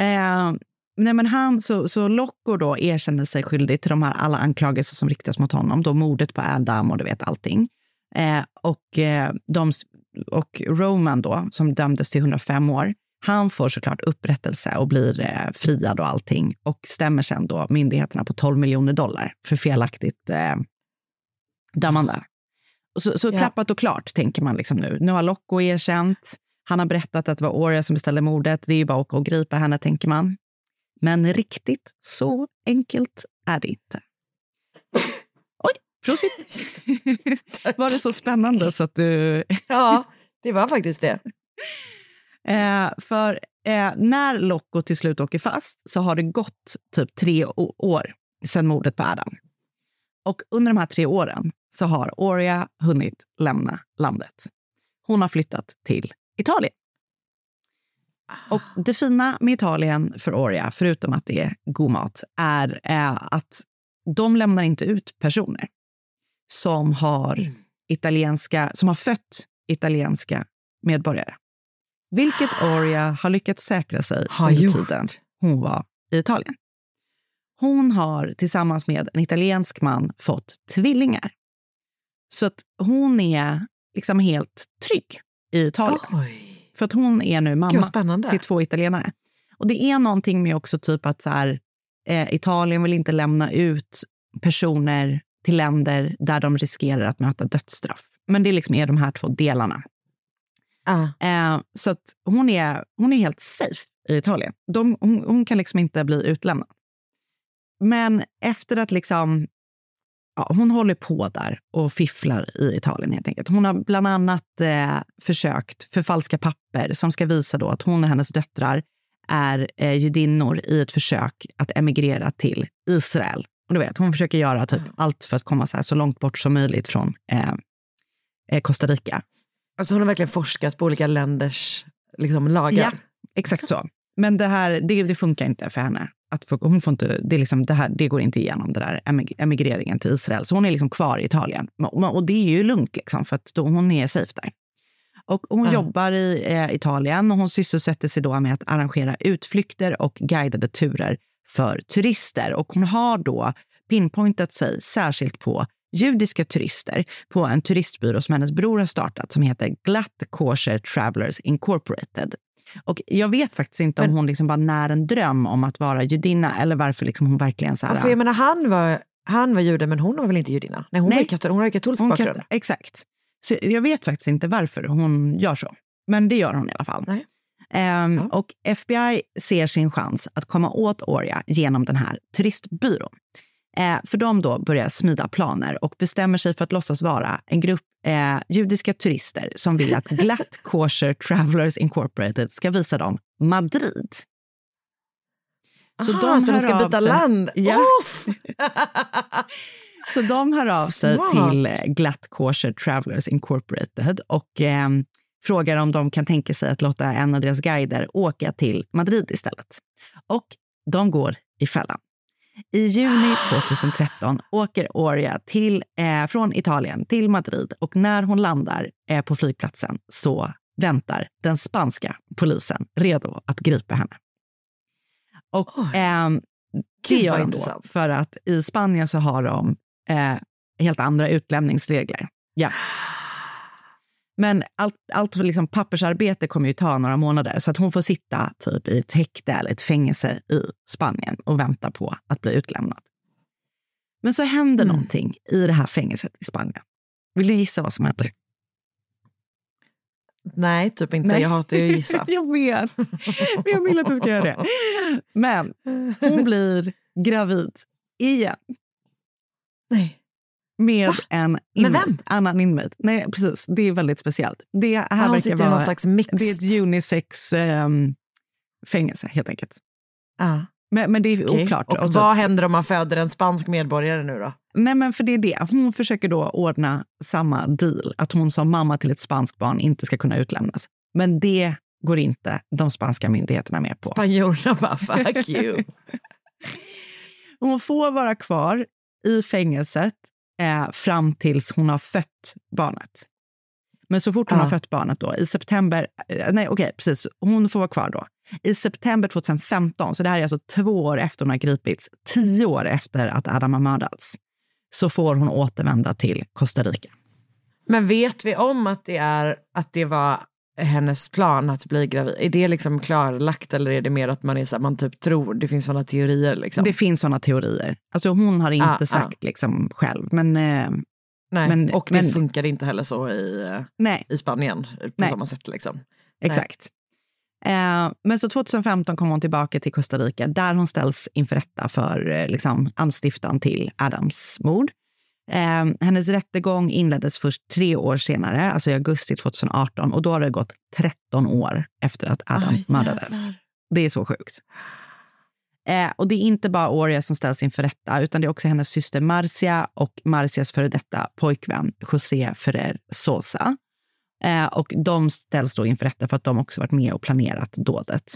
Eh, nej men han, så, så Locko då erkänner sig skyldig till de här alla anklagelser som riktas mot honom. Då mordet på Adam och du vet allting. Eh, och, eh, de, och Roman då, som dömdes till 105 år, han får såklart upprättelse och blir eh, friad och allting och stämmer sen då myndigheterna på 12 miljoner dollar för felaktigt eh, dömande. Så, så Ja. klappat och klart tänker man liksom nu. Nu har Locko erkänt. Han har berättat att det var Oria som beställde mordet. Det är ju bara att åka och gripa henne, tänker man. Men riktigt så enkelt är det inte. Prosit! var det så spännande så att du... Ja, det var faktiskt det. Eh, för eh, när Locko till slut åker fast så har det gått typ tre år sedan mordet på Adam. Och under de här tre åren så har Oria hunnit lämna landet. Hon har flyttat till Italien. Och det fina med Italien för Oria, förutom att det är god mat, är eh, att de lämnar inte ut personer som har italienska, som har fött italienska medborgare. Vilket Oria har lyckats säkra sig under tiden hon var i Italien. Hon har tillsammans med en italiensk man fått tvillingar. Så att hon är liksom helt trygg i Italien. Oj. För att hon är nu mamma till två italienare. Och det är någonting med också typ att så här, eh, Italien vill inte lämna ut personer till länder där de riskerar att möta dödsstraff. Men det liksom är de här två delarna. Ah. Eh, så att hon är, hon är helt safe i Italien. De, hon, hon kan liksom inte bli utlämnad. Men efter att liksom... Ja, hon håller på där och fifflar i Italien. helt enkelt. Hon har bland annat eh, försökt förfalska papper som ska visa då att hon och hennes döttrar är eh, judinnor i ett försök att emigrera till Israel. Och du vet, hon försöker göra typ allt för att komma så, så långt bort som möjligt från eh, eh, Costa Rica. Alltså hon har verkligen forskat på olika länders liksom, lagar. Ja, exakt så. Men det här det, det funkar inte för henne. Att få, hon får inte, det, liksom, det, här, det går inte igenom, det där emig- emigreringen till Israel. Så hon är liksom kvar i Italien. Och, det är ju lugnt, liksom, för att då, hon är safe där. Och hon Ja. jobbar i eh, Italien och hon sysselsätter sig då med att arrangera utflykter och guidade turer för turister. Och hon har då pinpointat sig särskilt på judiska turister på en turistbyrå som hennes bror har startat som heter Glatt Kosher Travelers Incorporated. Och jag vet faktiskt inte om Men- hon liksom bara när en dröm om att vara judinna eller varför liksom hon verkligen så här... För jag menar, han var, han var jude, men hon var väl inte judinna? Nej, hon, Nej. Var katol- hon har ju katolsk hon bakgrund. kan, exakt. Så jag vet faktiskt inte varför hon gör så. Men det gör hon i alla fall. Nej. Ehm, Ja. Och FBI ser sin chans att komma åt Oria genom den här turistbyrån. Eh, för de då börjar smida planer och bestämmer sig för att låtsas vara en grupp eh, judiska turister som vill att Glatt Kosher Travelers Incorporated ska visa dem Madrid. Så, Aha, så de ska byta sig- land? Ja. Så de hör av sig Smart. till Glatt Kosher Travelers Incorporated och eh, frågar om de kan tänka sig att låta en av deras guider åka till Madrid istället. Och de går i fällan. I juni 2013 åker Oria till, eh, från Italien till Madrid och när hon landar eh, på flygplatsen så väntar den spanska polisen redo att gripa henne. Och ehm, det gör de då för att i Spanien så har de eh, helt andra utlämningsregler. Ja. Men allt, allt för liksom pappersarbete kommer ju ta några månader så att hon får sitta typ i ett häkte eller ett fängelse i Spanien och vänta på att bli utlämnad. Men så händer Mm. någonting i det här fängelset i Spanien. Vill du gissa vad som händer? Nej, typ inte. Nej. Jag hatar ju att gissa. jag vet. Jag vill att du ska göra det. Men hon blir gravid igen Nej. Med Va? en Med inmate, vem? annan inmate. Nej, precis. Det är väldigt speciellt. Det här Ah, verkar vara slags mix. det är ett unisex ehm, fängelse helt enkelt. Ja. Men, men det är Okej. oklart. Och typ- vad händer om man föder en spansk medborgare nu då? Nej, men för det är det. Hon försöker då ordna samma deal, att hon som mamma till ett spanskt barn inte ska kunna utlämnas. Men det går inte de spanska myndigheterna med på. Spanjorerna bara fuck you. Hon får vara kvar i fängelset eh, fram tills hon har fött barnet. Men så fort hon Ja. har fött barnet då, i september, eh, nej okej precis, hon får vara kvar då. I september 2015, så det här är alltså två år efter hon har gripits, tio år efter att Adam har mördats, så får hon återvända till Costa Rica. Men vet vi om att det, är, att det var hennes plan att bli gravid? Är det liksom klarlagt eller är det mer att man, är så här, man typ tror, det finns sådana teorier? Liksom? Det finns såna teorier. Alltså hon har inte Ah, sagt liksom själv, men eh, Nej. men- och det men- funkade inte heller så i, eh, nej. i Spanien på Nej. samma sätt. Liksom. Exakt. Eh, men så 2015 kom hon tillbaka till Costa Rica där hon ställs inför rätta för eh, liksom, anstiftan till Adams mord. Eh, hennes rättegång inleddes först tre år senare, alltså i augusti 2018 och då har det gått 13 år efter att Adam Aj, mördades. Det är så sjukt. Eh, och det är inte bara Oria som ställs inför rätta, utan det är också hennes syster Marcia och Marcias före detta pojkvän José Ferrer Sosa. Eh, och de ställs då inför rätta för att de också varit med och planerat dådet.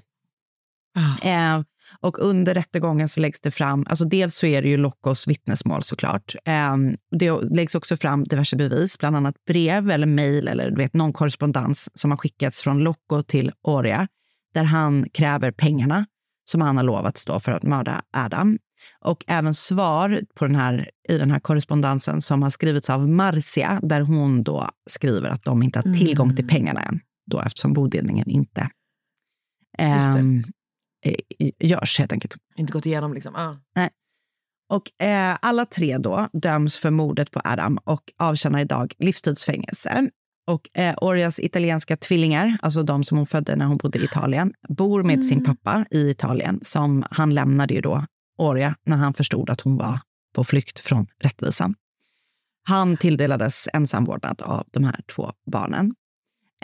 Eh, och under rättegången så läggs det fram, alltså dels så är det ju Lockos vittnesmål såklart. Eh, det läggs också fram diverse bevis, bland annat brev eller mejl eller du vet, någon korrespondens som har skickats från Locco till Oria där han kräver pengarna som han har lovat stå för att mörda Adam. Och även svar på den här, i den här korrespondensen som har skrivits av Marcia där hon då skriver att de inte har tillgång till pengarna än, då eftersom bodelningen inte ehm, eh, görs helt enkelt. Inte gått igenom liksom. Ah. Och eh, alla tre då döms för mordet på Adam och avtjänar idag livstidsfängelse. Och eh, Orias italienska tvillingar, alltså de som hon födde när hon bodde i Italien, bor med sin pappa i Italien som han lämnade ju då Oria när han förstod att hon var på flykt från rättvisan. Han tilldelades ensamvårdnad av de här två barnen.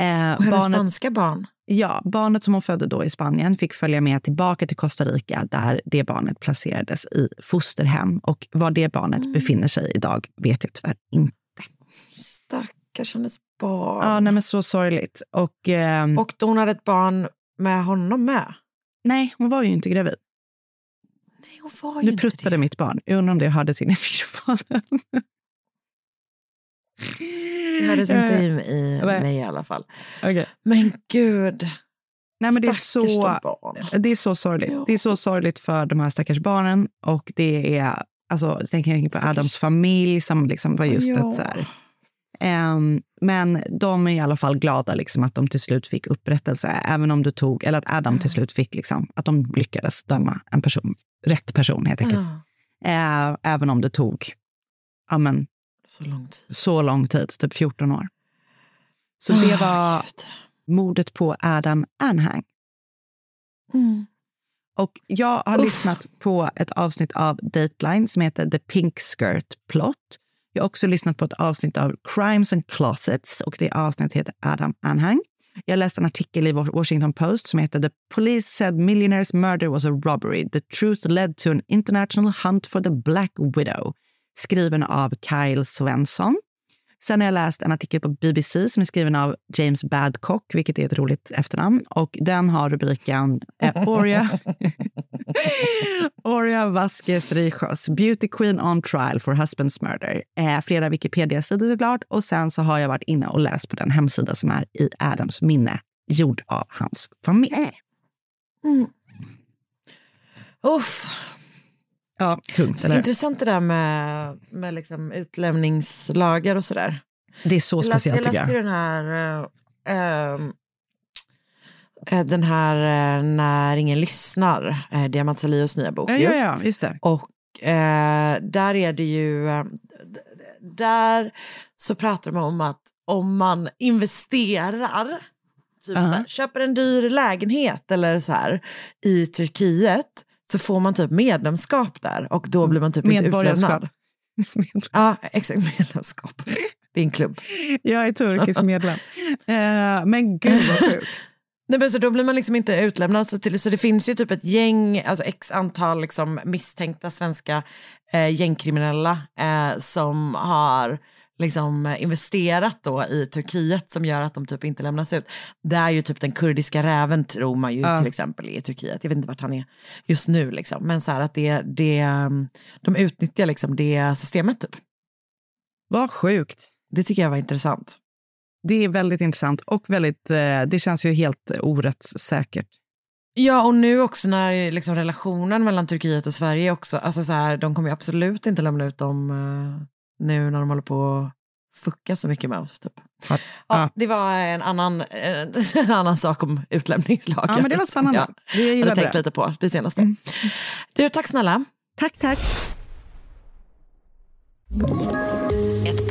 Eh, Och hennes barnet- spanska barn. Ja, barnet som hon födde då i Spanien fick följa med tillbaka till Costa Rica där det barnet placerades i fosterhem. Och var det barnet befinner sig idag vet jag tyvärr inte. Stackars hennes barn. Ja, nej, men så sorgligt. Och, ehm, Och då hon hade ett barn med honom med. nej, hon var ju inte gravid. Nej, hon var ju Nu pruttade mitt barn. Jag undrar om det hördes in i mikrofonen. Det hördes inte i, i mig i alla fall. Okej. Men gud. Nej, men det är så... Det är så sorgligt. Ja. Det är så sorgligt för de här stackars barnen. Och det är, alltså, jag tänker på Adams familj som liksom var just Ja. ett så här, Ehm, men de är i alla fall glada liksom, att de till slut fick upprättelse, även om du tog, eller att Adam till slut fick, liksom, att de lyckades döma en person, rätt person helt enkelt. Ja, Eh, även om det tog ja, men, så lång tid. så lång tid, typ 14 år. Så det Ah, var gud. mordet på Adam Anhang. Mm. Och jag har Uff. lyssnat på ett avsnitt av Dateline som heter The Pink Skirt Plot. Jag har också lyssnat på ett avsnitt av Crimes and Closets och det avsnittet heter Adam Anhang. Jag läste en artikel i Washington Post som heter The Police said millionaire's murder was a robbery. The truth led to an international hunt for the Black Widow. Skriven av Kyle Svensson. Sen har jag läst en artikel på BBC som är skriven av James Badcock, vilket är ett roligt efternamn. Och den har rubriken eh, Oria, Oria Vasquez Rijos, Beauty Queen on trial for husband's murder. Eh, flera Wikipedia-sidor såklart. Och sen så har jag varit inne och läst på den hemsida som är i Adams minne, gjord av hans familj. Uff. Ja, tungt. Eller? intressant det där med, med liksom utlämningslagar och sådär. Det är så Jag läste, speciellt jag tycker läste ju jag. den här, eh, den här eh, När ingen lyssnar, uh, Diamant Salios nya bok. Ja, ja, ja, just det. Och där är det ju, där så pratar de om att om man investerar, typ Ja. så här, köper en dyr lägenhet eller så här i Turkiet så får man typ medlemskap där och då blir man typ inte Medborgarskap. utlämnad. Ja, exakt, medlemskap. Det är en klubb. Jag är turkisk medlem. Eh, men gud vad sjukt. Nej, men så då blir man liksom inte utlämnad. Så, till, så det finns ju typ ett gäng, alltså x antal liksom misstänkta svenska eh, gängkriminella eh, som har liksom investerat då i Turkiet som gör att de typ inte lämnas ut. Det är ju typ den kurdiska räven tror man ju Ja. till exempel i Turkiet. Jag vet inte vart han är just nu liksom. Men så här att det, det, um, de utnyttjar liksom det systemet typ. Vad sjukt. Det tycker jag var intressant. Det är väldigt intressant och väldigt, eh, det känns ju helt orättssäkert. Ja, och nu också när liksom relationen mellan Turkiet och Sverige också, alltså så här, de kommer ju absolut inte lämna ut dem eh, nu när de håller på att fucka så mycket med oss. Typ. Ja. Ja, det var en annan, en annan sak om utlämningslagen. Ja, men det var spännande. Ja, Det jag hade tänkt lite på det senaste. Du, tack snälla. Tack, tack.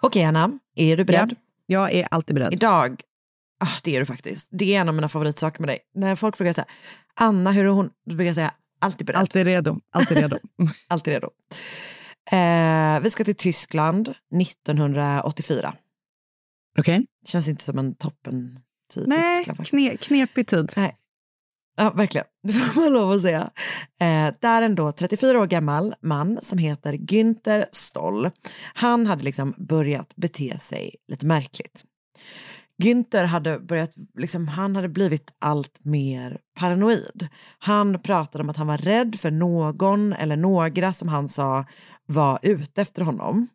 Okej Anna, är du beredd? Jag är alltid beredd. Idag, ah, det är du faktiskt, det är en av mina favoritsaker med dig. När folk frågar så här, Anna hur är hon? Då brukar jag säga, alltid beredd. Alltid redo. Alltid redo. Alltid redo. Eh, vi ska till Tyskland 1984. Okej. Känns inte som en toppen tid i Nej, Tyskland. faktiskt. kne, knepig tid. Nej. Ja, verkligen. Det får man lov att säga. Eh, där en då 34 år gammal man som heter Günther Stoll. Han hade liksom börjat bete sig lite märkligt. Günther hade börjat, liksom, han hade blivit allt mer paranoid. Han pratade om att han var rädd för någon eller några som han sa var ute efter honom.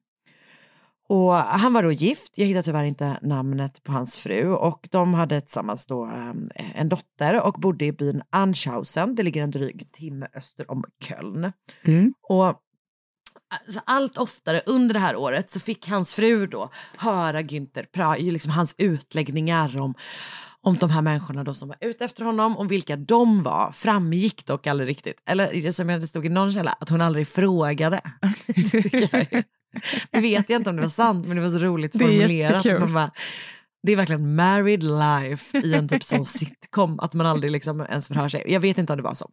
Och han var då gift, jag hittar tyvärr inte namnet på hans fru och de hade tillsammans då eh, en dotter och bodde i byn Anschausen, det ligger en dryg timme öster om Köln. Mm. Och alltså, allt oftare under det här året så fick hans fru då höra Günther, pra, liksom hans utläggningar om om de här människorna då som var ute efter honom, om vilka de var, framgick dock aldrig riktigt. Eller som jag det stod i någon källa, att hon aldrig frågade. Det vet jag inte om det var sant, men det var så roligt Det är formulerat. Man bara, det är verkligen married life i en typ sån sitcom, att man aldrig liksom ens förhör sig. Jag vet inte om det var så.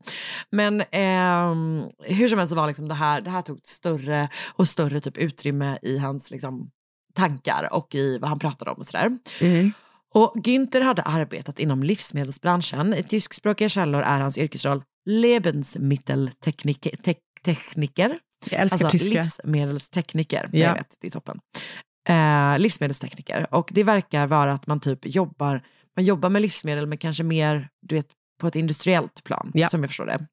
Men ehm, hur som helst så var liksom det här, det här tog större och större typ utrymme i hans liksom, tankar och i vad han pratade om och sådär. Mm. Och Günther hade arbetat inom livsmedelsbranschen. I tyskspråkiga källor är hans yrkesroll Lebensmitteltekniker. Jag älskar alltså tyska. livsmedelstekniker. Ja. Jag vet, det är toppen. Eh, livsmedelstekniker. Och det verkar vara att man typ jobbar, man jobbar med livsmedel men kanske mer du vet, på ett industriellt plan, Ja. som jag förstår det.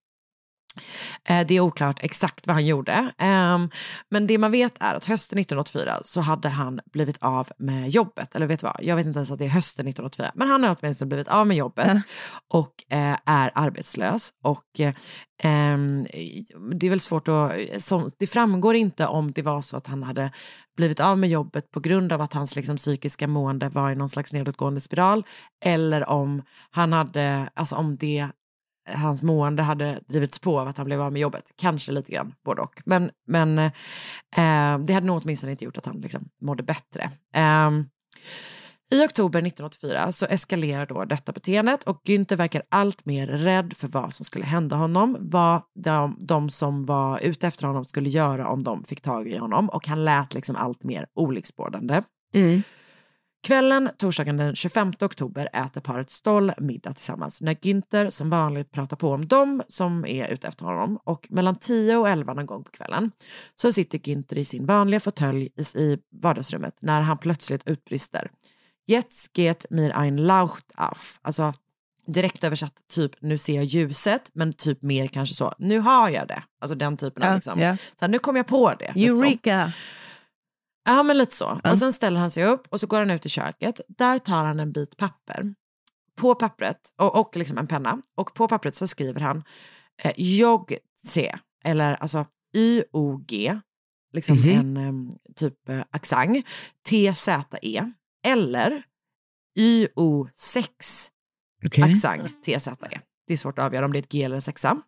Eh, Det är oklart exakt vad han gjorde. Ehm, Men det man vet är att hösten 1984 så hade han blivit av med jobbet. Eller vet du vad, jag vet inte ens att det är hösten 1984. Men han har åtminstone blivit av med jobbet och eh, är arbetslös. Och eh, ehm, det är väl svårt att, det framgår inte om det var så att han hade blivit av med jobbet på grund av att hans liksom, psykiska mående var i någon slags nedåtgående spiral. Eller om han hade, alltså om det hans mående hade drivits på av att han blev av med jobbet. Kanske lite grann både och. Men, men eh, det hade nog åtminstone inte gjort att han liksom mådde bättre. Eh, I oktober 1984 så eskalerar då detta beteendet och Günther verkar allt mer rädd för vad som skulle hända honom, vad de, de som var ute efter honom skulle göra om de fick tag i honom och han lät liksom allt mer olycksbådande. Mm. Kvällen torsdagen den 25 oktober äter paret Stoll middag tillsammans när Günther som vanligt pratar på om dem som är ute efter honom och mellan 10 och 11 någon gång på kvällen så sitter Günther i sin vanliga fåtölj i, vardagsrummet när han plötsligt utbrister Jetzt geht mir ein Laucht auf. Alltså direkt översatt typ nu ser jag ljuset men typ mer kanske så nu har jag det. Alltså den typen av liksom. ja. Så här, nu kom jag på det. lite så. Ja, men lite så. Och sen ställer han sig upp och så går han ut i köket. Där tar han en bit papper. På pappret, och, och liksom en penna. Och på pappret så skriver han eh, JOG-C, eller alltså Y-O-G, liksom Mhm. en em, typ eh, accent, TZE eller YO6 Okej. accent TZE. Det är svårt att avgöra om det är ett G eller en sexa.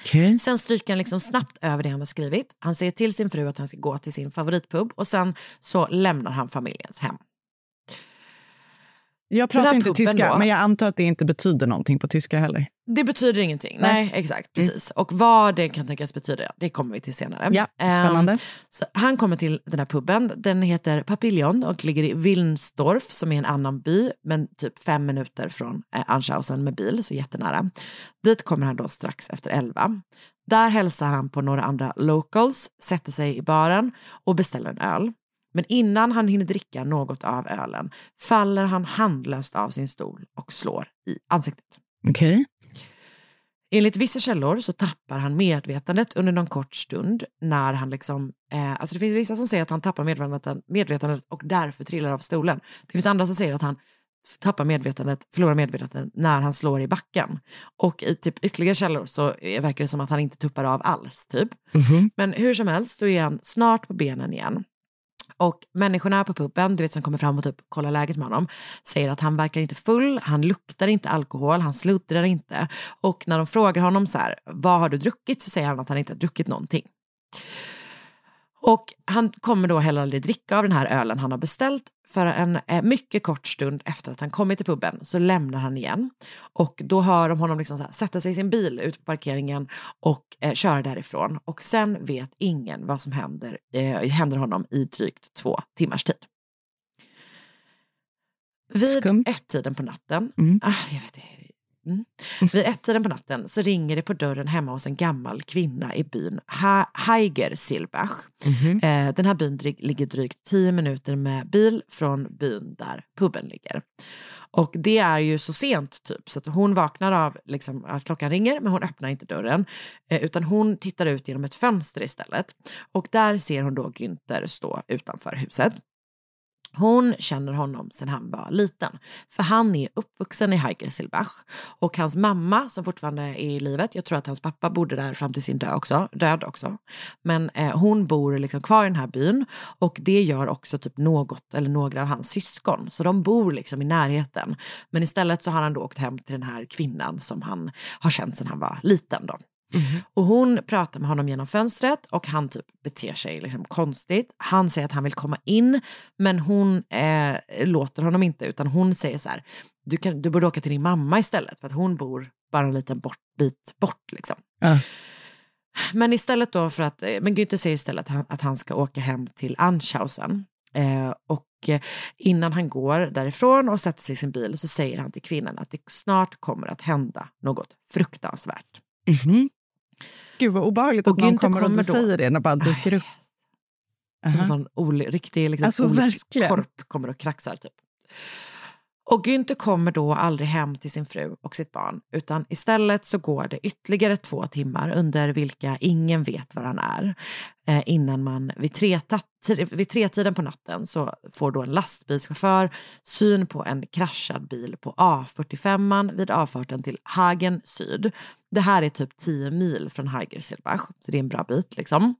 Okay. Sen stryker han liksom snabbt över det han har skrivit. Han säger till sin fru att han ska gå till sin favoritpub och sen så lämnar han familjens hem. Jag pratar inte tyska, då? men jag antar att det inte betyder någonting på tyska heller. Det betyder ingenting. Nej, exakt. Precis. Och vad det kan tänkas betyda, det kommer vi till senare. Ja, spännande. Ehm, så han kommer till den här puben. Den heter Papillon och ligger i Wilnsdorf som är en annan by, men typ fem minuter från eh, Anschausen med bil, så jättenära. Dit kommer han då strax efter elva. Där hälsar han på några andra locals, sätter sig i baren och beställer en öl. Men innan han hinner dricka något av ölen faller han handlöst av sin stol och slår i ansiktet. Okej. Enligt vissa källor så tappar han medvetandet under någon kort stund när han liksom, eh, alltså det finns vissa som säger att han tappar medvetandet, medvetandet och därför trillar av stolen. Det finns andra som säger att han tappar medvetandet, förlorar medvetandet när han slår i backen. Och i typ ytterligare källor så eh, verkar det som att han inte tuppar av alls typ. Mhm. Men hur som helst så är han snart på benen igen. Och människorna på puben, du vet som kommer fram och typ kollar läget med honom, säger att han verkar inte full, han luktar inte alkohol, han sluddrar inte. Och när de frågar honom så här, vad har du druckit? Så säger han att han inte har druckit någonting. Och han kommer då heller aldrig dricka av den här ölen han har beställt. För en eh, mycket kort stund efter att han kommit till puben så lämnar han igen. Och då hör de honom liksom så här, sätta sig i sin bil ut på parkeringen och eh, köra därifrån. Och sen vet ingen vad som händer, eh, händer honom i drygt två timmars tid. Vid ett-tiden på natten, Mm. ah, jag vet, Mm. Vid ett-tiden på natten så ringer det på dörren hemma hos en gammal kvinna i byn ha Heigersilbach. Mhm. Eh, den här byn dryg, ligger drygt 10 minuter med bil från byn där puben ligger. Och det är ju så sent typ så att hon vaknar av liksom, att klockan ringer men hon öppnar inte dörren eh, utan hon tittar ut genom ett fönster istället. Och där ser hon då Günther stå utanför huset. Hon känner honom sedan han var liten, för han är uppvuxen i Heigersilbach och hans mamma som fortfarande är i livet, jag tror att hans pappa bodde där fram till sin död också, död också, men eh, hon bor liksom kvar i den här byn och det gör också typ något eller några av hans syskon, så de bor liksom i närheten. Men istället så har han då åkt hem till den här kvinnan som han har känt sedan han var liten då. Och hon pratar med honom genom fönstret och han typ beter sig liksom konstigt. Han säger att han vill komma in men hon eh, låter honom inte utan hon säger så här, du, kan, du borde åka till din mamma istället för att hon bor bara en liten bort, bit bort. Liksom. Ja. Men istället då för att, eh, men Günther säger istället att han, att han ska åka hem till Anschausen. Eh, och eh, innan han går därifrån och sätter sig i sin bil så säger han till kvinnan att det snart kommer att hända något fruktansvärt. Mhm. Gud vad obehagligt Och att någon Günther kommer, kommer och säger det när bara dyker upp. Som en Aha. sån oli, riktig liksom, Alltså, verkligen. korp kommer och kraxar typ. Och Günther kommer då aldrig hem till sin fru och sitt barn utan istället så går det ytterligare två timmar under vilka ingen vet var han är. Eh, innan man vid, tre vid tretiden på natten så får då en lastbilschaufför syn på en kraschad bil på A45 vid avfarten till Hagen Syd. Det här är typ 10 mil från Heigersilbach så det är en bra bit liksom.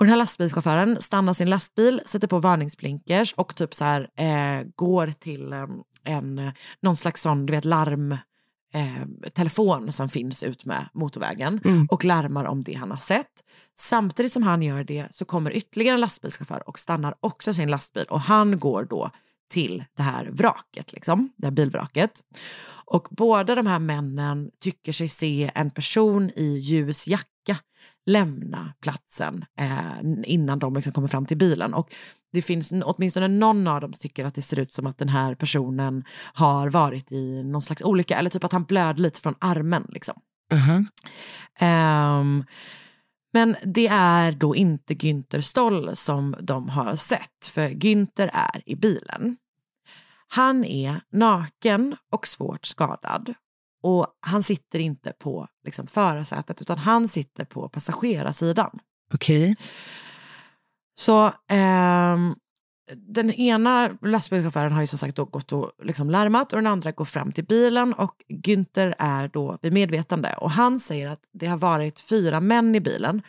Och den här lastbilschauffören stannar sin lastbil, sätter på varningsblinkers och typ så här, eh, går till eh, en, någon slags sån, du vet, larm eh, telefon som finns ut med motorvägen och larmar om det han har sett. Samtidigt som han gör det så kommer ytterligare en lastbilschaufför och stannar också sin lastbil och han går då till det här vraket, liksom, det här bilvraket. Och båda de här männen tycker sig se en person i ljus jacka lämna platsen eh, innan de liksom kommer fram till bilen. Och det finns åtminstone någon av dem tycker att det ser ut som att den här personen har varit i någon slags olycka eller typ att han blöder lite från armen. Liksom. Aha. Ehm, men det är då inte Günther Stoll som de har sett, för Günther är i bilen. Han är naken och svårt skadad. Och han sitter inte på liksom, förarsätet utan han sitter på passagerarsidan. Okej. Så ehm, den ena lastbilschauffören har ju som sagt gått och liksom larmat och den andra går fram till bilen och Günther är då vid medvetande och han säger att det har varit fyra män i bilen.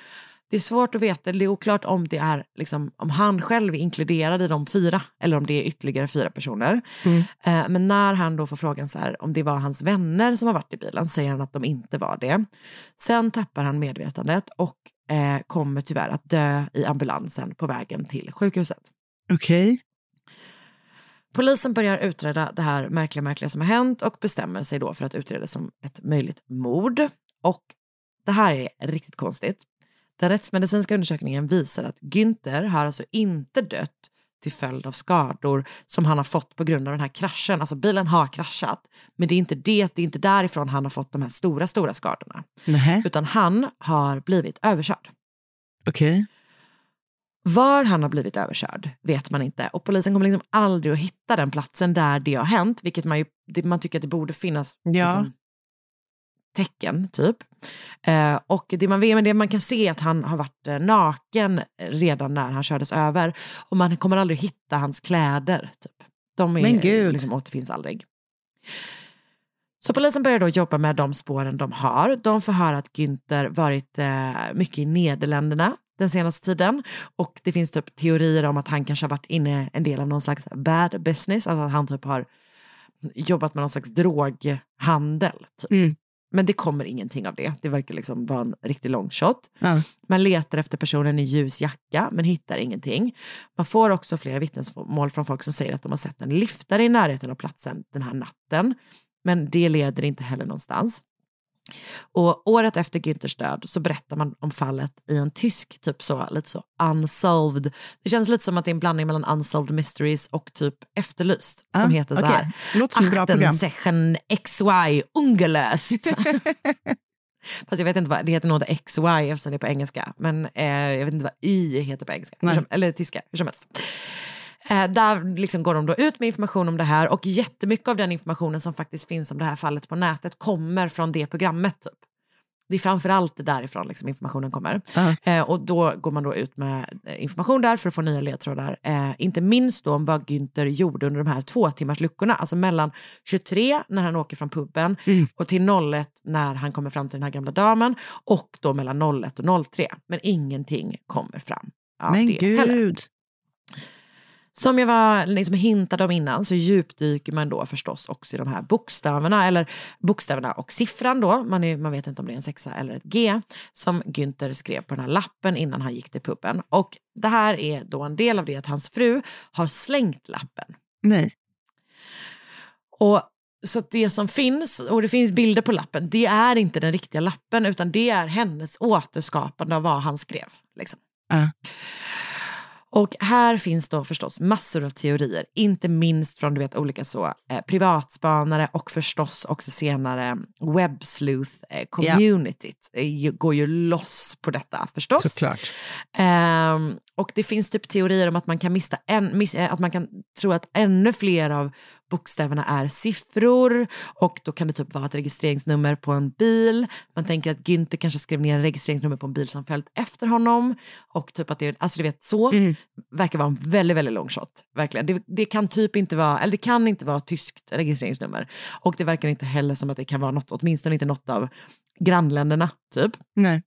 Det är svårt att veta, det är oklart om, det är, liksom, om han själv är inkluderad i de fyra eller om det är ytterligare fyra personer. Mm. Eh, men när han då får frågan så här, om det var hans vänner som har varit i bilen säger han att de inte var det. Sen tappar han medvetandet och eh, kommer tyvärr att dö i ambulansen på vägen till sjukhuset. Okej. Polisen börjar utreda det här märkliga, märkliga som har hänt och bestämmer sig då för att utreda det som ett möjligt mord. Och det här är riktigt konstigt. Den rättsmedicinska undersökningen visar att Günther har alltså inte dött till följd av skador som han har fått på grund av den här kraschen. Alltså bilen har kraschat, men det är inte det, det är inte därifrån han har fått de här stora, stora skadorna. Nähä. Utan han har blivit överkörd. Okej. Var han har blivit överkörd vet man inte och polisen kommer liksom aldrig att hitta den platsen där det har hänt, vilket man, ju, det, man tycker att det borde finnas Ja. liksom, tecken typ. Eh, och det man, vet, men det man kan se är att han har varit eh, naken redan när han kördes över och man kommer aldrig hitta hans kläder. Typ. De är, Men gud. Liksom, återfinns aldrig. Så polisen börjar då jobba med de spåren de har. De får höra att Günther varit eh, mycket i Nederländerna den senaste tiden. Och det finns typ teorier om att han kanske har varit inne en del av någon slags bad business. Alltså att han typ har jobbat med någon slags droghandel. Typ. Mm. Men det kommer ingenting av det. Det verkar liksom vara en riktig long shot. Ja. Man letar efter personen i ljus jacka men hittar ingenting. Man får också flera vittnesmål från folk som säger att de har sett en liftare i närheten av platsen den här natten. Men det leder inte heller någonstans. Och året efter Günthers död så berättar man om fallet i en tysk, typ så, lite så unsolved. Det känns lite som att det är en blandning mellan unsolved mysteries och typ efterlyst. Ah, som heter så okej. här. Låter som bra program. Achtensechen XY ungelöst. Fast jag vet inte vad, det heter nog XY eftersom det är på engelska. Men eh, jag vet inte vad Y heter på engelska. Som, eller tyska, hur som helst. Eh, där liksom går de då ut med information om det här och jättemycket av den informationen som faktiskt finns om det här fallet på nätet kommer från det programmet. Typ. Det är framförallt därifrån liksom, informationen kommer. Eh, och då går man då ut med eh, information där för att få nya ledtrådar. Eh, inte minst då om vad Günther gjorde under de här två timmars luckorna. Alltså mellan 23 när han åker från puben och till 01 när han kommer fram till den här gamla damen och då mellan 01 och 03. Men ingenting kommer fram. Men det heller. Som jag var liksom hintade om innan så djupdyker man då förstås också i de här bokstäverna, eller bokstäverna och siffran då, man, är, man vet inte om det är en sexa eller ett G, som Günther skrev på den här lappen innan han gick till puben. Och det här är då en del av det att hans fru har slängt lappen. Nej. Och så det som finns, och det finns bilder på lappen, det är inte den riktiga lappen utan det är hennes återskapande av vad han skrev. Liksom. Ja. Och här finns då förstås massor av teorier, inte minst från du vet, olika så, eh, privatspanare och förstås också senare webbsleuth-communityt eh, går ju loss på detta förstås. Såklart. Ehm, och det finns typ teorier om att man kan mista en, miss, eh, att man kan tro att ännu fler av bokstäverna är siffror och då kan det typ vara ett registreringsnummer på en bil. Man tänker att Günther kanske skrev ner registreringsnummer på en bil som följt efter honom och typ att det, alltså du vet så, verkar vara en väldigt, väldigt lång shot. Verkligen. Det, det kan typ inte vara, eller det kan inte vara ett tyskt registreringsnummer och det verkar inte heller som att det kan vara något, åtminstone inte något av grannländerna typ. Nej.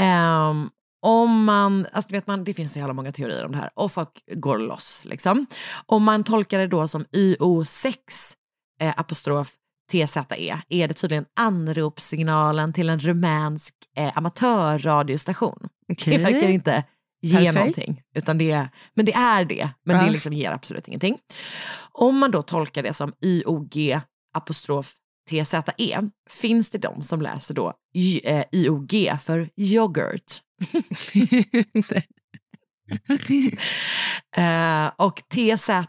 Ehm, om man, alltså vet man, det finns så jävla många teorier om det här och folk går loss liksom. Om man tolkar det då som YO6 eh, apostrof TZE är det tydligen anropssignalen till en rumänsk eh, amatörradiostation. Okej. Det verkar inte ge Perfekt. någonting, utan det är, men det är det, men Ja. det liksom ger absolut ingenting. Om man då tolkar det som YOG apostrof TZE finns det de som läser då eh, YOG för yoghurt. Eh, och TZE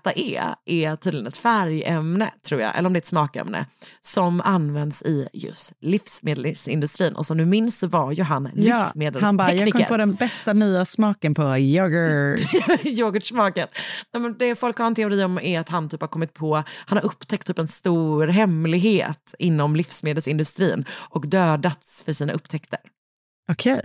är tydligen ett färgämne, tror jag, eller om det är ett smakämne, som används i just livsmedelsindustrin. Och som du minns så var ju han Ja, livsmedelstekniker. han bara, jag kom på den bästa nya smaken på yoghurt. yoghurtsmaken. Nej, men det folk har en teori om är att han typ har kommit på, han har upptäckt typ en stor hemlighet inom livsmedelsindustrin och dödats för sina upptäckter. Okej.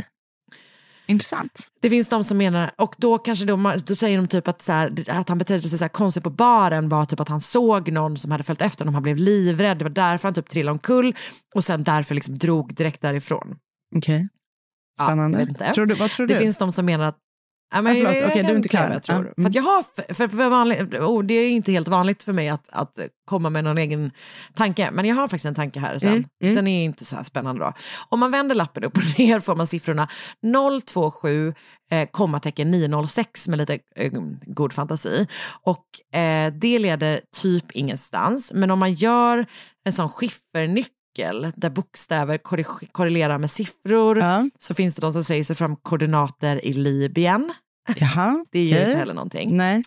Intressant. Det finns de som menar, och då kanske då, då säger de typ att, så här, att han betedde sig så här konstigt på baren var typ att han såg någon som hade följt efter honom, han blev livrädd, det var därför han typ trillade omkull och sen därför liksom drog direkt därifrån. Okej. Spännande. Ja. Tror du, vad tror det du? finns de som menar att Ja, men förlåt, jag okej, kan du är inte klar. Jag tror. Ja, För, att jag har, för, för vanligt, oh, det är inte helt vanligt för mig att, att komma med någon egen tanke, men jag har faktiskt en tanke här sen. Mm, mm. Den är inte så här spännande då. Om man vänder lappen upp och ner får man siffrorna 027 eh, kommatecken 906 med lite eh, god fantasi. Och eh, det leder typ ingenstans, men om man gör en sån skiffernyckel där bokstäver korre- korrelerar med siffror så finns det de som säger sig fram koordinater i Libyen. Jaha, Det ger inte heller någonting. Nej.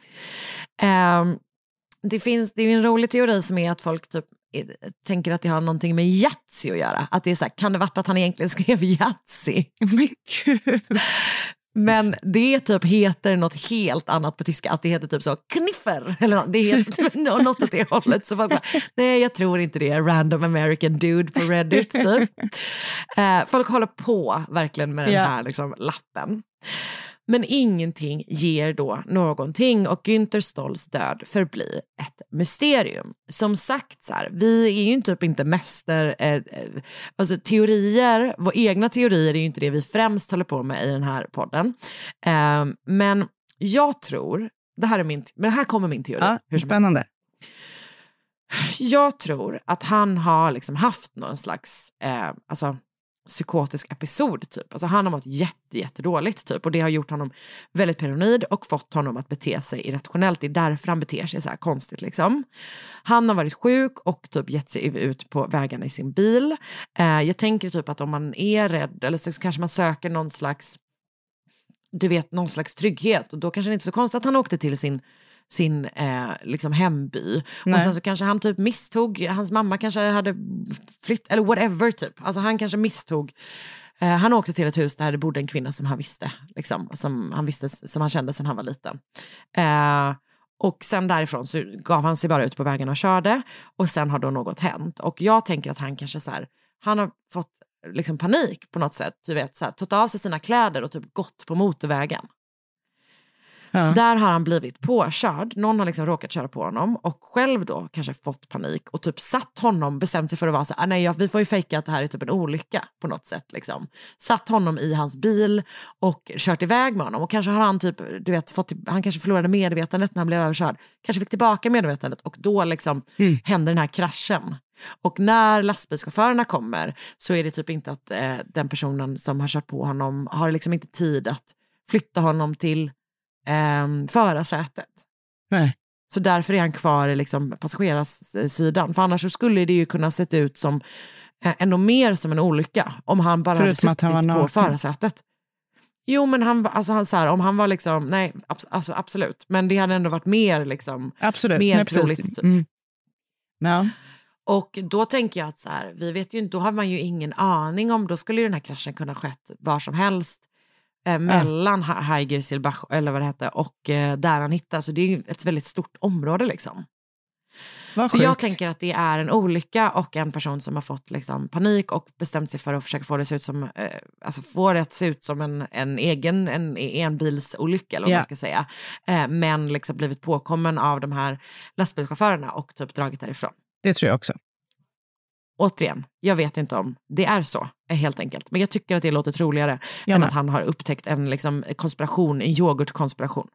Ehm, det finns det är en rolig teori som är att folk typ eh, tänker att det har någonting med Yatzy att göra. Att det är så här, kan det varit att han egentligen skrev Yatzy? Men gud. Men det typ heter något helt annat på tyska, att det heter typ så kniffer eller något, det heter typ något åt det hållet. Så folk bara, nej jag tror inte det, random American dude på Reddit typ. Eh, folk håller på verkligen med den här liksom, lappen. Men ingenting ger då någonting och Günther Stolls död förblir ett mysterium. Som sagt, så här, vi är ju typ inte mäster... Eh, eh, alltså teorier, våra egna teorier är ju inte det vi främst håller på med i den här podden. Eh, men jag tror, det här, är min, men här kommer min teori. Ja, hur spännande. jag tror att han har liksom haft någon slags eh, alltså, psykotisk episod. Typ. Alltså, han har mått jätte, jättedåligt typ, och det har gjort honom väldigt paranoid och fått honom att bete sig irrationellt. Det är därför han beter sig så här konstigt. Liksom. Han har varit sjuk och typ gett sig ut på vägarna i sin bil. Eh, jag tänker typ att om man är rädd eller så kanske man söker någon slags du vet, någon slags trygghet. Och då kanske det inte är så konstigt att han åkte till sin, sin eh, liksom hemby. Och Nej. sen så kanske han typ misstog, hans mamma kanske hade flytt, eller whatever typ. Alltså han kanske misstog. Eh, han åkte till ett hus där det bodde en kvinna som han visste, liksom, som, han visste, som han kände sedan han var liten. Eh, och sen därifrån så gav han sig bara ut på vägen och körde. Och sen har då något hänt. Och jag tänker att han kanske så här, han har fått liksom panik på något sätt. Du vet, så här, tagit av sig sina kläder och typ gått på motorvägen. Där har han blivit påkörd, någon har liksom råkat köra på honom och själv då kanske fått panik och typ satt honom, bestämt sig för att vara så här, "Ah, nej vi får ju fejka att det här är typ en olycka på något sätt. Liksom. Satt honom i hans bil och kört iväg med honom och kanske har han typ, du vet, fått, han kanske förlorade medvetandet när han blev överkörd, kanske fick tillbaka medvetandet och då liksom händer den här kraschen. Och när lastbilschaufförerna kommer så är det typ inte att eh, den personen som har kört på honom har liksom inte tid att flytta honom till eh, förarsätet. Nej. Så därför är han kvar i liksom passagerarsidan. För annars skulle det ju kunna sett ut som eh, ännu mer som en olycka om han bara hade Förutom att suttit han på förarsätet. Jo men han, alltså han, så här, om han var liksom, nej abs- alltså, absolut. Men det hade ändå varit mer liksom, Absolut. mer Nej, troligt. Typ. Mm. Ja. Och då tänker jag att så här, vi vet ju inte, då har man ju ingen aning om, då skulle ju den här kraschen kunna skett var som helst. Eh, mellan ja. Haiger Silbach, eller vad det hette, och eh, där han hittades. Så det är ju ett väldigt stort område liksom. Vad Så jag sjukt. tänker att det är en olycka och en person som har fått liksom, panik och bestämt sig för att försöka få det, att se ut som, eh, alltså få det att se ut som en, en egen en, enbilsolycka, eller vad Ja. man ska säga. Eh, men liksom blivit påkommen av de här lastbilschaufförerna och typ dragit därifrån. Det tror jag också. Återigen, jag vet inte om det är så, eh, helt enkelt. Men jag tycker att det låter troligare Jag än med. att han har upptäckt en liksom, konspiration, en yoghurtkonspiration.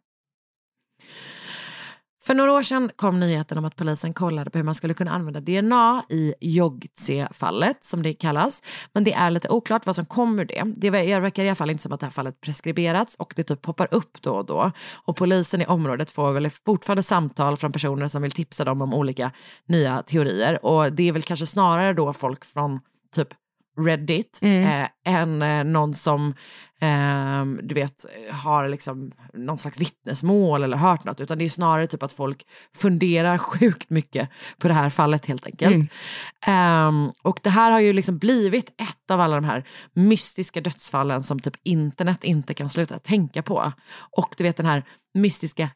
För några år sedan kom nyheten om att polisen kollade på hur man skulle kunna använda DNA i Jogtse-fallet, som det kallas. Men det är lite oklart vad som kommer ur det. Det verkar i alla fall inte som att det här fallet preskriberats och det typ poppar upp då och då. Och polisen i området får väl fortfarande samtal från personer som vill tipsa dem om olika nya teorier. Och det är väl kanske snarare då folk från typ Reddit Mm. eh, än eh, någon som eh, du vet har liksom någon slags vittnesmål eller hört något utan det är snarare typ att folk funderar sjukt mycket på det här fallet helt enkelt. Ehm, och det här har ju liksom blivit ett av alla de här mystiska dödsfallen som typ internet inte kan sluta tänka på. Och du vet den här mystiska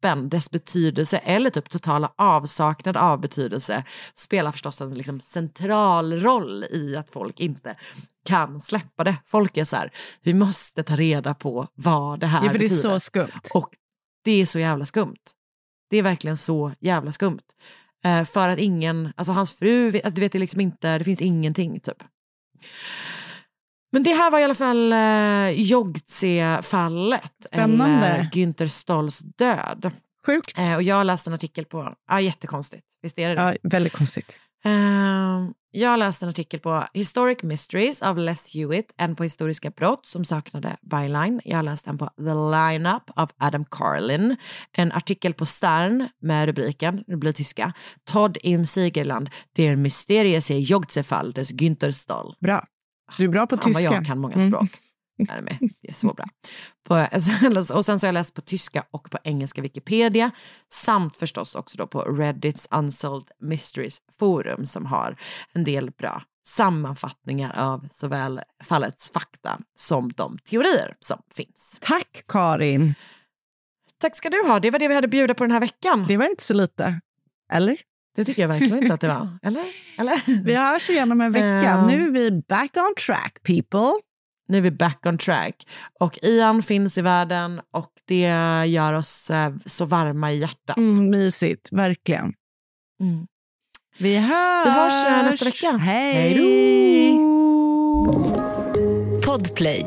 Jogtse-lappen, dess betydelse eller typ totala avsaknad av betydelse spelar förstås en liksom central roll i att folk inte kan släppa det. Folk är så här, vi måste ta reda på vad det här Ja, för det är betyder. så skumt. Och det är så jävla skumt. Det är verkligen så jävla skumt. Eh, för att ingen, alltså hans fru, vet- du vet det liksom inte, det finns ingenting typ. Men det här var i alla fall uh, Jogtse-fallet. Spännande. Eller Günther Stolls död. Sjukt. Eh, och jag läste en artikel på, ja jättekonstigt, visst är det det? Ja, väldigt konstigt. Eh, jag läste en artikel på Historic Mysteries av Les Hewitt, en på historiska brott som saknade byline. Jag läste en på The Lineup av Adam Carlin, en artikel på Stern med rubriken, det blir tyska, Todd im Sigerland, der mysteriöse Jogtsefall des Günther Stoll. Bra. Du är bra på Fan, tyska. vad jag kan många Mm. språk. Är med. Det är så bra. På, och sen så har jag läst på tyska och på engelska Wikipedia samt förstås också då på Reddits Unsolved Mysteries forum som har en del bra sammanfattningar av såväl fallets fakta som de teorier som finns. Tack Karin. Tack ska du ha. Det var det vi hade att bjuda på den här veckan. Det var inte så lite. Eller? Det tycker jag verkligen inte att det var. Eller? Eller? Vi hörs igen om en vecka. Eh. Nu är vi back on track people. Nu är vi back on track. Och Ian finns i världen och det gör oss eh, så varma i hjärtat. Mm, mysigt, verkligen. Mm. Vi hörs. Vi hörs eh, nästa vecka. Hej. Hej då! Podplay.